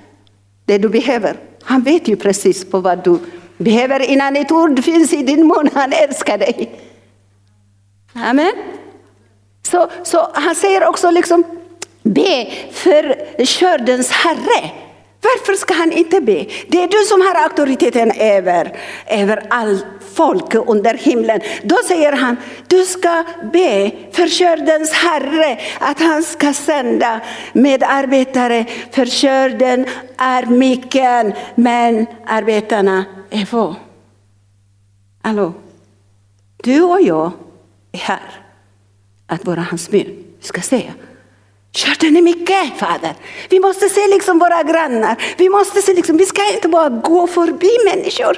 det du behöver. Han vet ju precis på vad du behöver innan ett ord finns i din mun. Han älskar dig. Amen. Så, så han säger också liksom, be för kördens herre. Varför ska han inte be? Det är du som har auktoriteten över, över all folk under himlen. Då säger han, du ska be för kördens herre att han ska sända medarbetare. För körden är mycket, men arbetarna är få. Hallå? Du och jag är här att vara hans bön. Vi ska säga, Körde är mycket, Fader. Vi måste se liksom våra grannar. Vi, måste se liksom, vi ska inte bara gå förbi människor.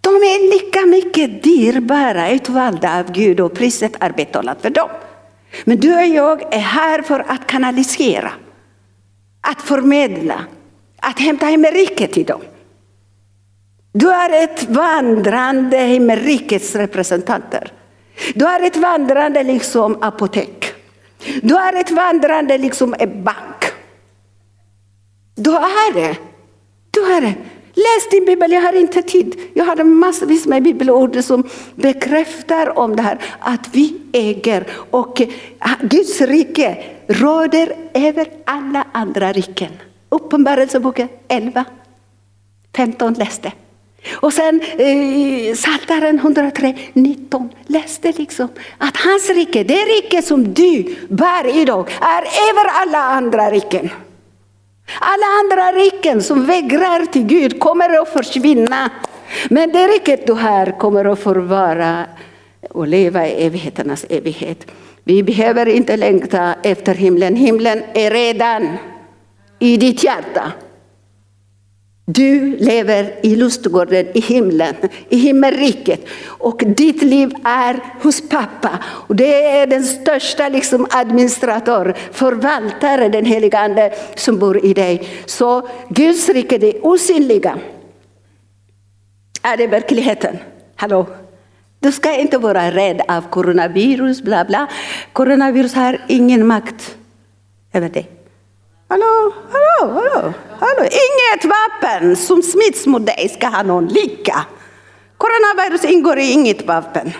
De är lika mycket dyrbara, utvalda av Gud och priset är betalat för dem. Men du och jag är här för att kanalisera, att förmedla, att hämta himmelriket till dem. Du är ett vandrande himmelrikets representanter. Du är ett vandrande liksom apotek. Du är ett vandrande liksom en bank. Du är det. Du är det. Läs din bibel, jag har inte tid. Jag har massvis med bibelord som bekräftar om det här att vi äger och eh, Guds rike råder över alla andra riken. Uppenbarelseboken 11, 15 läste. Och sen eh, Psaltaren 103, 19 läste liksom att hans rike, det rike som du bär idag, är över alla andra riken. Alla andra riken som vägrar till Gud kommer att försvinna. Men det riket du har kommer att förvara och leva i evigheternas evighet. Vi behöver inte längta efter himlen. Himlen är redan i ditt hjärta. Du lever i lustgården i himlen, i himmelriket. Och ditt liv är hos pappa. Och det är den största liksom, administrator, förvaltare, den heliga ande som bor i dig. Så Guds rike, det osynliga, är det verkligheten. Hallå? Du ska inte vara rädd av coronavirus, bla bla. Coronavirus har ingen makt över dig. Hallå, hallå, hallå, hallå. Inget vapen som smitts mot dig ska ha någon lika. Coronavirus ingår i inget vapen.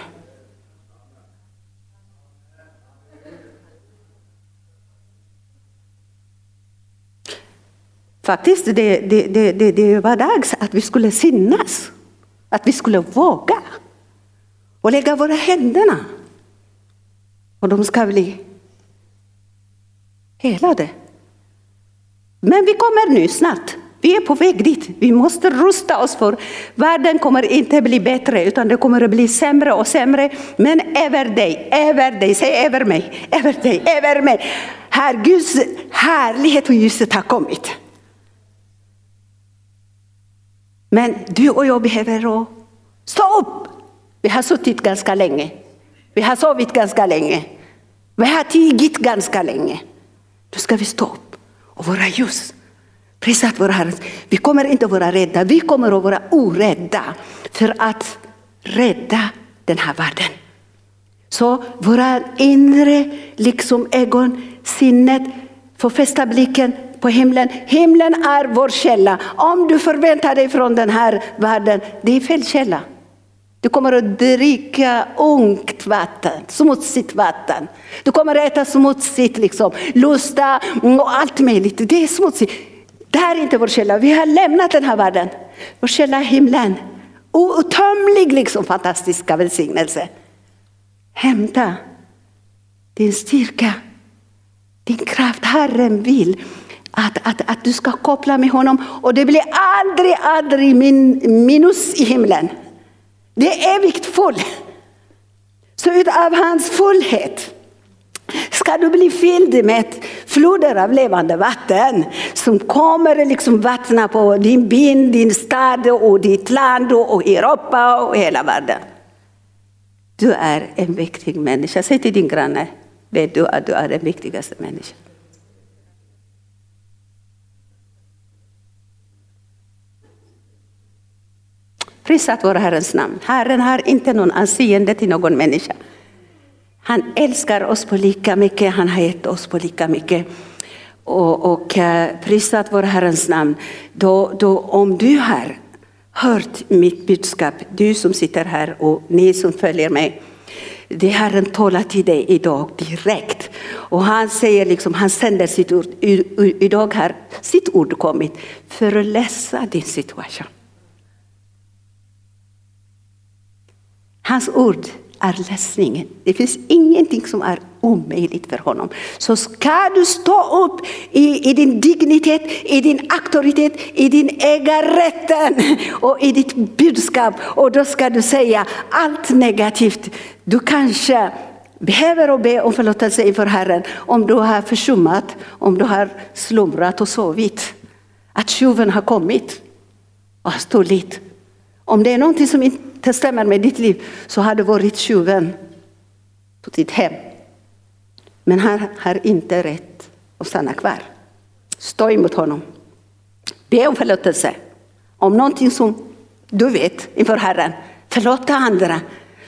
Faktiskt, det, det, det, det, det var dags att vi skulle sinnas. Att vi skulle våga. Och lägga våra händerna. Och de ska bli helade. Men vi kommer nu snart. Vi är på väg dit. Vi måste rusta oss för världen kommer inte bli bättre utan det kommer att bli sämre och sämre. Men över dig, över dig, säg över mig, över dig, över mig. Här Guds härlighet och ljuset har kommit. Men du och jag behöver stå upp. Vi har suttit ganska länge. Vi har sovit ganska länge. Vi har tigit ganska länge. Då ska vi stå upp och vara ljus. Prisat vår Herre. Vi kommer inte att vara rädda, vi kommer att vara orädda för att rädda den här världen. Så våra inre liksom ögon, sinnet får fästa blicken på himlen. Himlen är vår källa. Om du förväntar dig från den här världen, det är fel källa. Du kommer att dricka ungt vatten, smutsigt vatten. Du kommer att äta smutsigt, liksom, lusta och allt möjligt. Det är smutsigt. Det här är inte vår källa. Vi har lämnat den här världen. Vår källa är himlen. Outtömlig, liksom, fantastiska välsignelse. Hämta din styrka, din kraft. Herren vill att, att, att du ska koppla med honom och det blir aldrig, aldrig min, minus i himlen. Det är evigt full. Så utav hans fullhet ska du bli fylld med floder av levande vatten som kommer liksom vattna på din by, din stad och ditt land och Europa och hela världen. Du är en viktig människa. Säg till din granne, vet du att du är den viktigaste människan. Prisat vår Herrens namn. Herren har inte någon anseende till någon människa. Han älskar oss på lika mycket, han har gett oss på lika mycket. Och, och eh, prisat vår Herrens namn. Då, då, om du har hört mitt budskap, du som sitter här och ni som följer mig. Det Herren talar till dig idag direkt. Och han säger liksom, han sänder sitt ord. Idag har sitt ord kommit för att läsa din situation. Hans ord är lösningen. Det finns ingenting som är omöjligt för honom. Så ska du stå upp i, i din dignitet, i din auktoritet, i din ägarrätten och i ditt budskap. Och då ska du säga allt negativt. Du kanske behöver be om förlåtelse inför Herren om du har försummat, om du har slumrat och sovit. Att tjuven har kommit och har stulit. Om det är någonting som inte det stämmer med ditt liv så har du varit tjuven på ditt hem. Men han har inte rätt att stanna kvar. Stå emot honom. Be om förlåtelse. Om någonting som du vet inför Herren. Förlåta andra.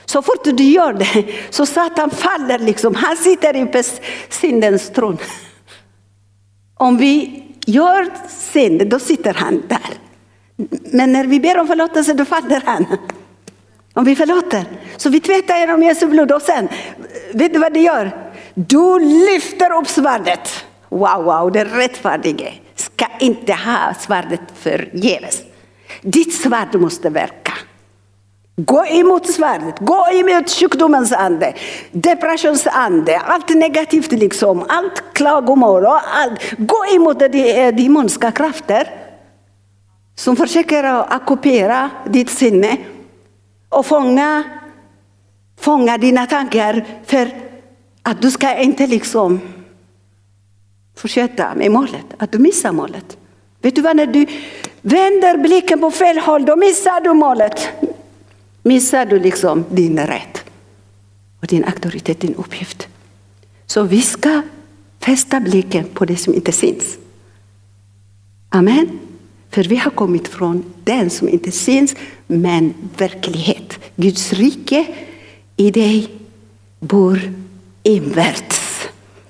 Så fort du gör det så Satan faller liksom. Han sitter i syndens tron. Om vi gör synd, då sitter han där. Men när vi ber om förlåtelse, då faller han. Om vi förlåter. Så vi tvättar genom Jesu blod och sen, vet du vad det gör? Du lyfter upp svärdet. Wow, wow, den rättfärdige ska inte ha svärdet förgäves. Ditt svärd måste verka. Gå emot svärdet, gå emot sjukdomens ande, depressionsande, allt negativt liksom, allt klagomål och allt. Gå emot de eh, demoniska krafter som försöker ockupera ditt sinne och fånga, fånga dina tankar för att du ska inte liksom fortsätta med målet, att du missar målet. Vet du vad, när du vänder blicken på fel håll, då missar du målet. Missar du liksom din rätt och din auktoritet, din uppgift. Så vi ska fästa blicken på det som inte syns. Amen. För vi har kommit från den som inte syns, men verklighet. Guds rike i dig bor invärtes.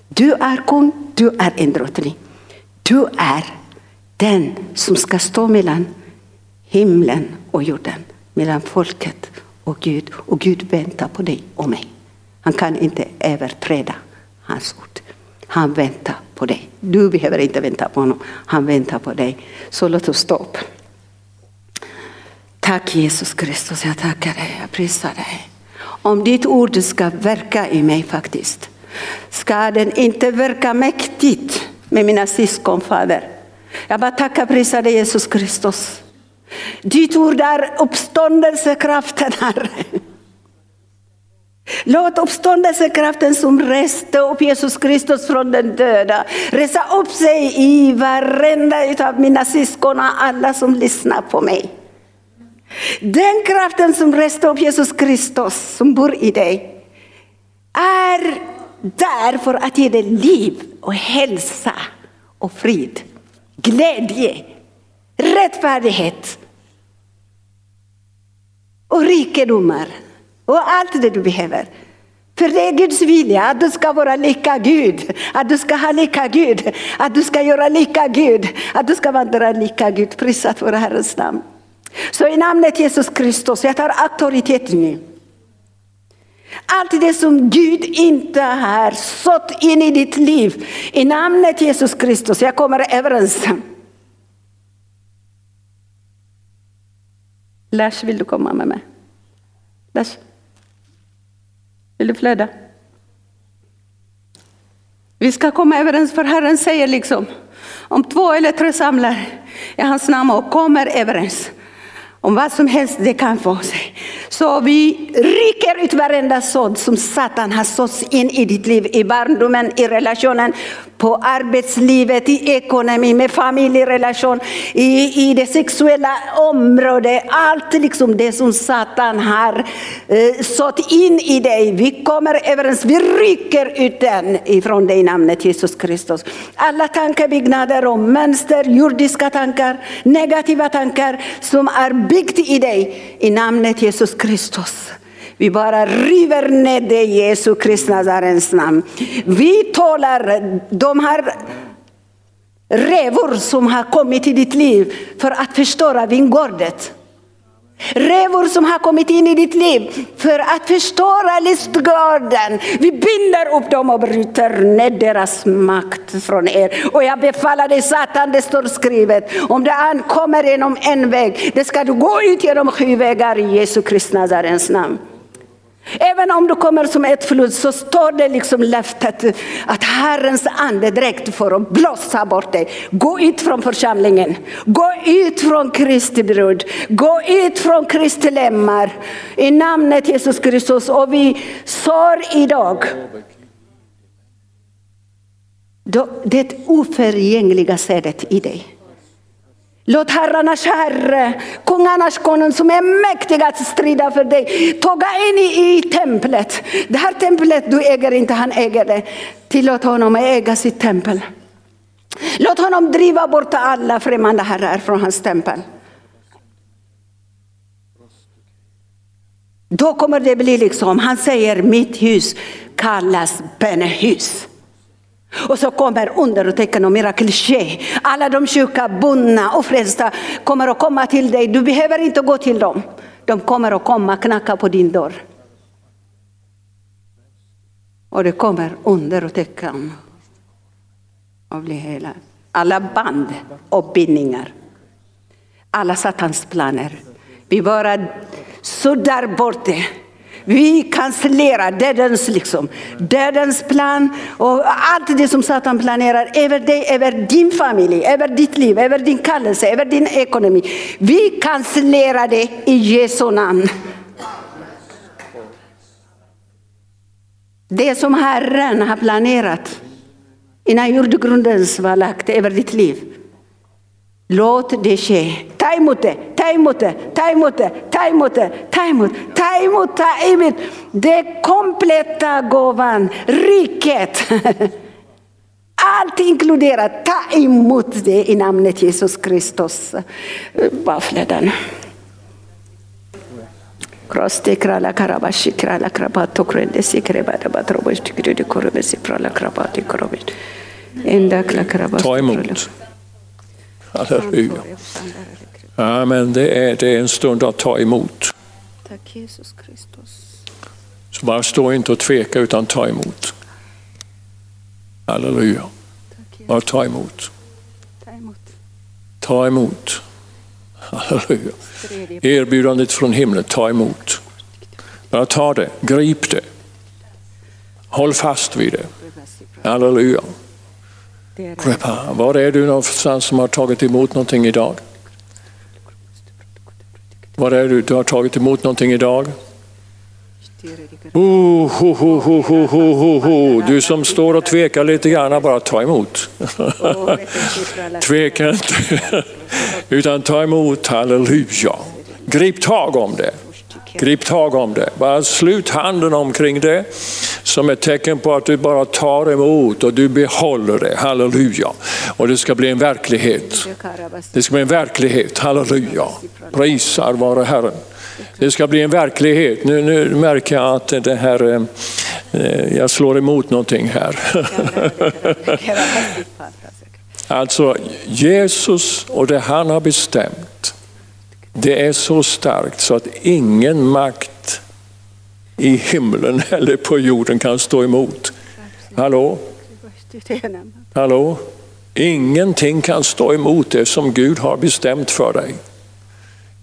Du är kung, du är en drottning. Du är den som ska stå mellan himlen och jorden, mellan folket och Gud. Och Gud väntar på dig och mig. Han kan inte överträda hans ord. Han väntar på dig. Du behöver inte vänta på honom. Han väntar på dig. Så låt oss stå upp. Tack Jesus Kristus, jag tackar dig, jag prisar dig. Om ditt ord ska verka i mig faktiskt, ska den inte verka mäktigt med mina syskon, Fader. Jag bara tackar prisar dig Jesus Kristus. Ditt ord är uppståndelsekraften Herre. Låt uppståndelsekraften som reste upp Jesus Kristus från den döda resa upp sig i varenda av mina syskon och alla som lyssnar på mig. Den kraften som reste upp Jesus Kristus som bor i dig är där för att ge dig liv och hälsa och frid, glädje, rättfärdighet och rikedomar och allt det du behöver. För det är Guds vilja att du ska vara lika Gud, att du ska ha lika Gud, att du ska göra lika Gud, att du ska vandra lika Gud. Prisat vare Herrens namn. Så i namnet Jesus Kristus, jag tar auktoritet nu. Allt det som Gud inte har sått in i ditt liv, i namnet Jesus Kristus, jag kommer överens. Lars, vill du komma med mig? Lars? Vill du flöda? Vi ska komma överens, för Herren säger liksom, om två eller tre samlar i hans namn och kommer överens om vad som helst det kan få sig. Så vi rycker ut varenda sådd som Satan har sått in i ditt liv, i barndomen, i relationen, på arbetslivet, i ekonomi, med familjerelation, i, i det sexuella området. Allt liksom det som Satan har eh, sått in i dig. Vi kommer överens, vi rycker ut den ifrån dig i namnet Jesus Kristus. Alla tankebyggnader och mönster, jordiska tankar, negativa tankar som är byggt i dig i namnet Jesus Kristus. Vi bara river ner det i Jesu Kristi Nazarens namn. Vi talar de här rävor som har kommit i ditt liv för att förstöra vingårdet. Rävor som har kommit in i ditt liv för att förstöra lustgården. Vi binder upp dem och bryter ner deras makt från er. Och jag befaller dig Satan, det står skrivet, om det ankommer genom en väg, det ska du gå ut genom sju vägar i Jesu Kristi Nazarens namn. Även om du kommer som ett flod så står det liksom löftet att Herrens andedräkt får att blåsa bort dig. Gå ut från församlingen, gå ut från Kristi brud, gå ut från Kristi lemmar i namnet Jesus Kristus. Och vi sår idag det oförgängliga sädet i dig. Låt herrarnas herre, kungarnas konung som är mäktig att strida för dig, tåga in i, i templet. Det här templet du äger inte, han äger det. Tillåt honom att äga sitt tempel. Låt honom driva bort alla främmande herrar från hans tempel. Då kommer det bli liksom, han säger mitt hus kallas bönehus. Och så kommer under och tecken och mirakel ske. Alla de sjuka, bundna och frälsta kommer att komma till dig. Du behöver inte gå till dem. De kommer att komma och knacka på din dörr. Och det kommer under och tecken och bli hela. Alla band och bindningar. Alla satans planer. Vi bara suddar bort det vi cancellerar dödens, liksom, dödens plan och allt det som Satan planerar över dig, över din familj, över ditt liv, över din kallelse, över din ekonomi. Vi cancellerar det i Jesu namn. Det som Herren har planerat innan jordgrunden var lagt över ditt liv. Låt det ske. Ta emot det, ta emot det, ta emot det, ta emot det, ta emot, ta emot, ta emot. Det kompletta gåvan, riket. Allt inkluderat, ta emot det i namnet Jesus Kristus. Våffledan. Kroste krala karabashi krala krabato krende si krebada batrobosh tikrede korobesi prala krabati korobes. Enda kla krabato. Ta emot. Halleluja. Ja, men det är, det är en stund att ta emot. Tack Jesus Kristus. Så bara stå inte och tveka utan ta emot. Halleluja. Bara ta emot. Ta emot. Ta emot. Halleluja. Erbjudandet från himlen, ta emot. Bara ta det, grip det. Håll fast vid det. Halleluja. Var är du någonstans som har tagit emot någonting idag? Var är du? Du har tagit emot någonting idag? Oh, ho, ho, ho, ho, ho, ho, ho. Du som står och tvekar lite grann, bara ta emot. Tveka inte, utan ta emot, halleluja. Grip tag om det. Grip tag om det. Bara slut handen omkring det som ett tecken på att du bara tar emot och du behåller det. Halleluja. Och det ska bli en verklighet. Det ska bli en verklighet. Halleluja. Prisar vare Herren. Det ska bli en verklighet. Nu, nu märker jag att det här, eh, jag slår emot någonting här. alltså Jesus och det han har bestämt, det är så starkt så att ingen makt i himlen eller på jorden kan stå emot. Hallå? Hallå? Ingenting kan stå emot det som Gud har bestämt för dig.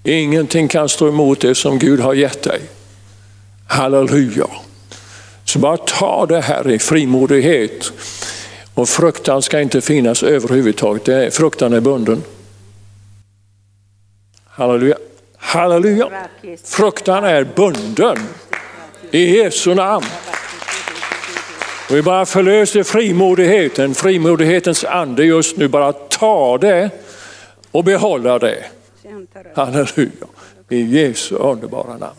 Ingenting kan stå emot det som Gud har gett dig. Halleluja. Så bara ta det här i frimodighet. Och fruktan ska inte finnas överhuvudtaget. Fruktan är bunden. Halleluja. Halleluja. Fruktan är bunden. I Jesu namn. Och vi bara förlöser frimodigheten, frimodighetens ande just nu. Bara ta det och behålla det. Halleluja. I Jesu underbara namn.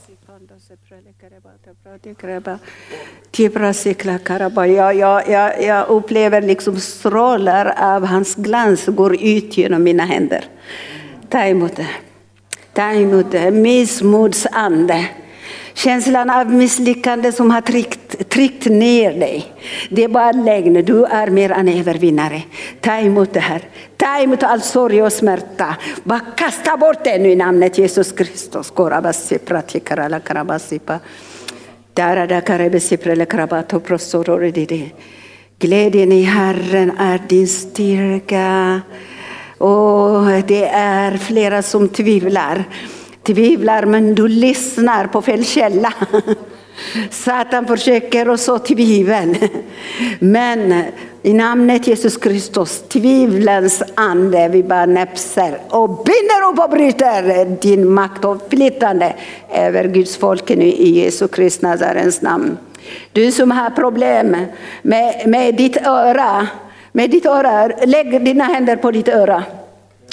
Jag, jag, jag, jag upplever liksom strålar av hans glans går ut genom mina händer. Ta emot det. Ta emot det. Missmodsande. Känslan av misslyckande som har tryckt, tryckt ner dig. Det är bara lögn. Du är mer än övervinnare. Ta emot det här. Ta emot all sorg och smärta. Bara kasta bort det nu i namnet Jesus Kristus. Glädjen i Herren är din styrka. Och det är flera som tvivlar tvivlar men du lyssnar på fel källa. Satan försöker och så tvivel. Men i namnet Jesus Kristus, tvivlens ande, vi bara näpser och binder upp och bryter din makt och flyttande över Guds folk nu i Jesu Kristi Nazarens namn. Du som har problem med, med ditt öra, med ditt öra, lägg dina händer på ditt öra.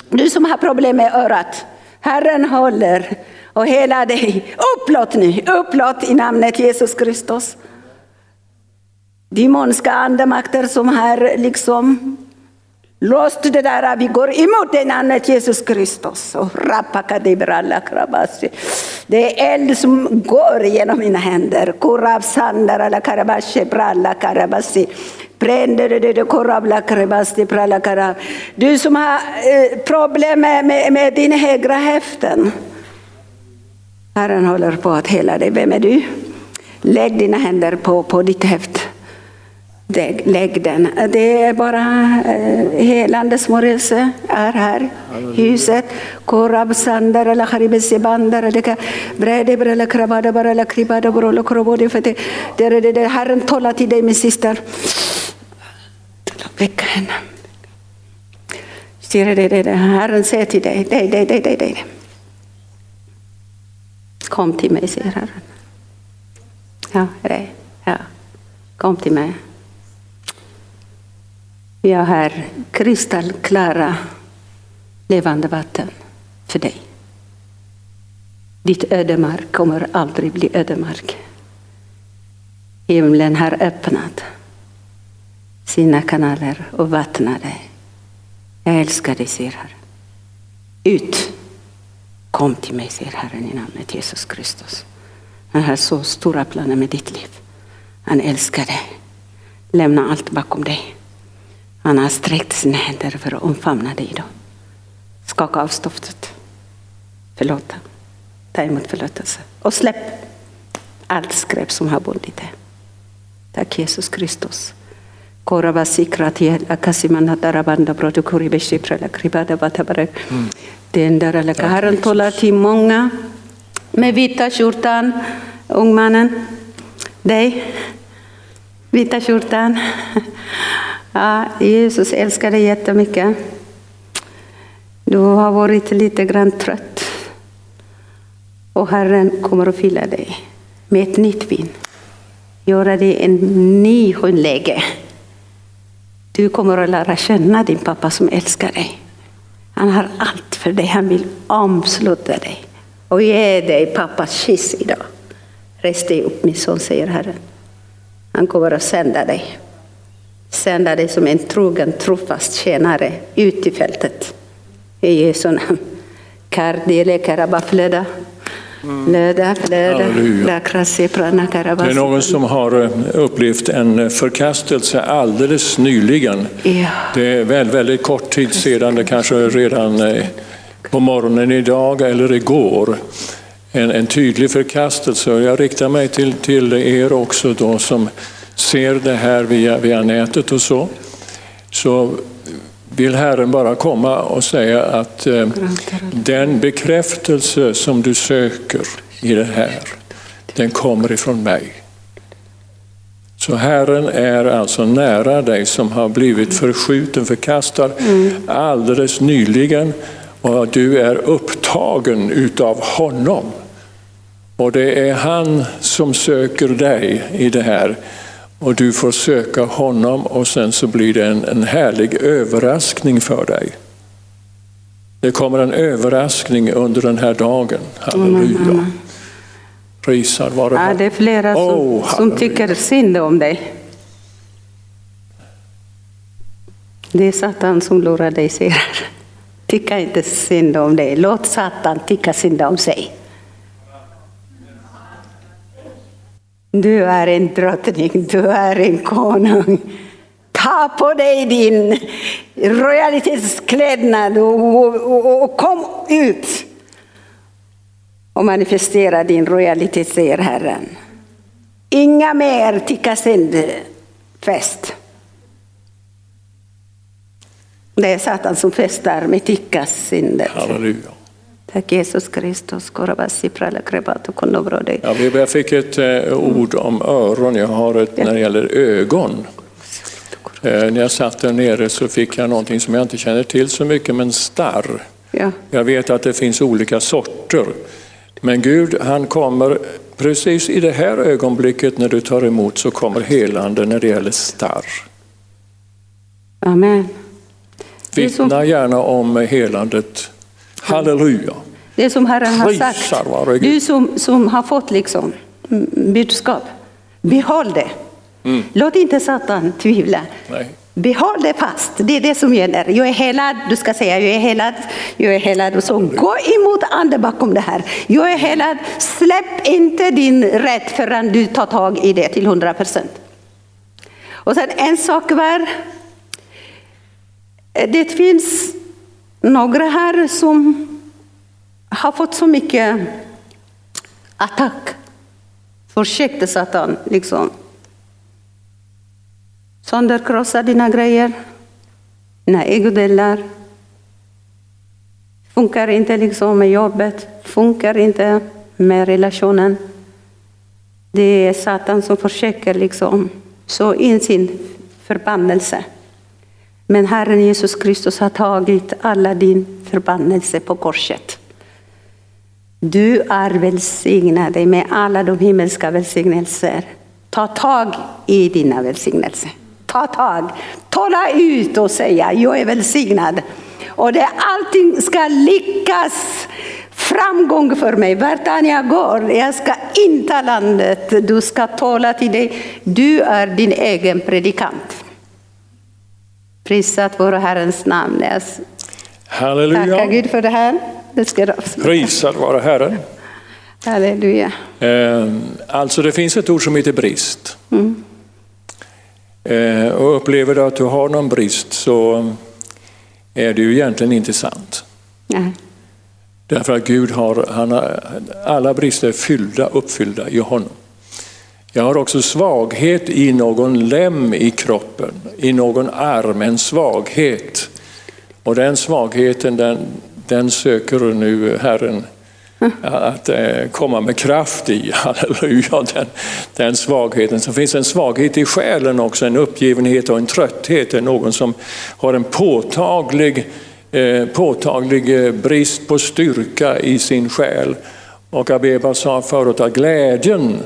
Du som har problem med örat, Herren håller och hela dig. Upplåt nu, upplåt i namnet Jesus Kristus. Demonska andemakter som har liksom låst det där, vi går emot det namnet Jesus Kristus. Det är eld som går genom mina händer. Du som har eh, problem med, med, med din högra häften. Herren håller på att hela dig. Vem är du? Lägg dina händer på, på ditt häft. Lägg den. Det är bara eh, helande smörjelse är här huset. Korab sandar eller haribesi bandar eller brede brele krabada bara eller kribada brolo krobodi Herren talar till dig min syster. Väcka henne. Ser dig, dig, dig. Herren säger till dig, dig, dig, dig, dig, dig. Kom till mig, säger Herren. Ja, dig. Ja. Kom till mig. Jag har kristallklara levande vatten för dig. Ditt ödemark kommer aldrig bli ödemark. Himlen har öppnat sina kanaler och vattna dig. Jag älskar dig, säger Herren. Ut! Kom till mig, säger Herren i namnet Jesus Kristus. Han har så stora planer med ditt liv. Han älskar dig. Lämna allt bakom dig. Han har sträckt sina händer för att omfamna dig idag. Skaka av stoftet. Förlåta. Ta emot förlåtelse. Och släpp allt skräp som har bundit dig. Tack Jesus Kristus. Mm. Herren talar till många med vita skjortan, ungmannen, dig, vita skjortan. Ja, Jesus älskar dig jättemycket. Du har varit lite grann trött. Och Herren kommer att fylla dig med ett nytt vin. Göra dig en ny läge. Du kommer att lära känna din pappa som älskar dig. Han har allt för dig. Han vill omsluta dig och ge dig pappas kyss idag. Res dig upp min son, säger Herren. Han kommer att sända dig. Sända dig som en trogen, trofast tjänare ut i fältet. I Jesu namn. Kardele karabafleda. Löda, löda, Halleluja. lakrase prana Det är någon som har eh, upplevt en förkastelse alldeles nyligen. Ja. Det är väl, väldigt kort tid sedan, det kanske redan eh, på morgonen idag eller igår. En, en tydlig förkastelse. Jag riktar mig till, till er också då som ser det här via, via nätet och så. Så vill Herren bara komma och säga att eh, den bekräftelse som du söker i det här, den kommer ifrån mig. Så Herren är alltså nära dig som har blivit förskjuten, förkastad alldeles nyligen och du är upptagen utav honom. Och det är han som söker dig i det här. Och du får söka honom och sen så blir det en, en härlig överraskning för dig. Det kommer en överraskning under den här dagen. Halleluja. Prisad vare Ja, det är flera som, Oh, som tycker synd om dig. Det är Satan som lurar dig, säger. Tycka inte synd om dig. Låt Satan tycka synd om sig. Du är en drottning, du är en konung. Ta på dig din royalitetsklädnad och, och, och, och kom ut och manifestera din royalitet, säger Herren. Inga mer tycka fest. Det är Satan som festar med tyckasyndet. Halleluja. Tack Jesus Kristus. Ja, jag fick ett eh, ord om öron, jag har ett när det gäller ögon. Eh, när jag satt där nere så fick jag någonting som jag inte känner till så mycket, men starr. Ja. Jag vet att det finns olika sorter. Men Gud han kommer precis i det här ögonblicket när du tar emot så kommer helande när det gäller starr. Amen. Vittna gärna om helandet. Halleluja. det som Herren har sagt. Du som, som har fått liksom mm, budskap, behåll det. Låt inte Satan tvivla. Nej. Behåll det fast, det är det som gäller. Jag är helad, du ska säga jag är helad, jag är helad. Och så gå emot ande bakom det här. Jag är helad, släpp inte din rätt förrän du tar tag i det till 100 procent. Och sen en sak var, det finns några här som har fått så mycket attack. Försökte Satan liksom sönderkrossa dina grejer, dina ägodelar. Funkar inte liksom med jobbet, funkar inte med relationen. Det är Satan som försöker liksom så in sin förbannelse. Men Herren Jesus Kristus har tagit alla din förbannelse på korset. Du är välsignad med alla de himmelska välsignelser. Ta tag i dina välsignelser. Ta tag. Tala ut och säga, jag är välsignad. Och det allting ska lyckas. Framgång för mig, vart än jag går. Jag ska inta landet. Du ska tala till dig. Du är din egen predikant. Prisat vare Herrens namn. Halleluja. Gud för det här. Det ska Prisad vare Herren. Halleluja. Eh, Alltså det finns ett ord som heter brist. Eh, Och upplever du att du har någon brist så är det ju egentligen inte sant. Nej. Därför att Gud har, han har alla brister fyllda, uppfyllda i honom. Jag har också svaghet i någon lem i kroppen, i någon arm, en svaghet. Och den svagheten den, den söker nu Herren att eh, komma med kraft i. Halleluja, den, den svagheten. Så finns en svaghet i själen också, en uppgivenhet och en trötthet. Det är någon som har en påtaglig, eh, påtaglig eh, brist på styrka i sin själ. Och Abeba sa förut att glädjen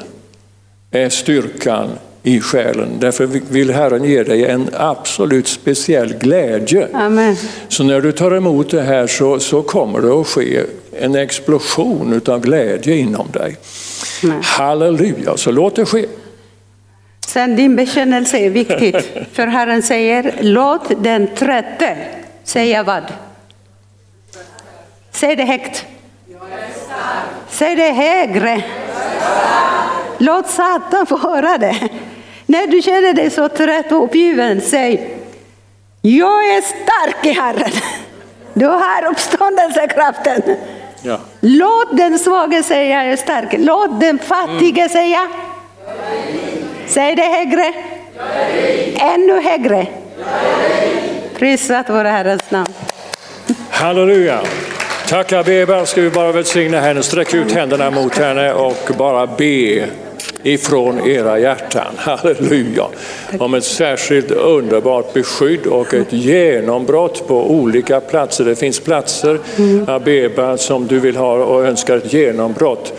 är styrkan i själen. Därför vill Herren ge dig en absolut speciell glädje. Amen. Så när du tar emot det här så, så kommer det att ske en explosion av glädje inom dig. Amen. Halleluja, så låt det ske. Sen din bekännelse är viktigt. För Herren säger, låt den trötte säga vad? Säg det högt. Säg det högre. Låt Satan få höra det. När du känner dig så trött och uppgiven, säg Jag är stark i Herren. Du har uppståndelsekraften. Ja. Låt den svage säga jag är stark. Låt den fattige säga. Säg det högre. Ännu högre. Prisat vare Herrens namn. Halleluja. Tack Abeba, ska vi bara välsigna henne. Sträck ut händerna mot henne och bara be ifrån era hjärtan. Halleluja. Om ett särskilt underbart beskydd och ett genombrott på olika platser. Det finns platser, Abeba, som du vill ha och önskar ett genombrott.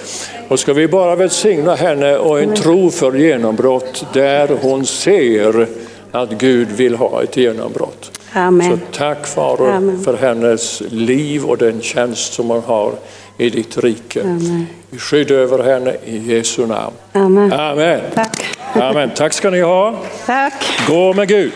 Och ska vi bara välsigna henne och en tro för genombrott där hon ser att Gud vill ha ett genombrott. Amen. Så tack Fader för hennes liv och den tjänst som hon har i ditt rike. Amen. Vi skyddar över henne i Jesu namn. Amen. Amen. Tack. Amen. Tack ska ni ha. Tack. Gå med Gud.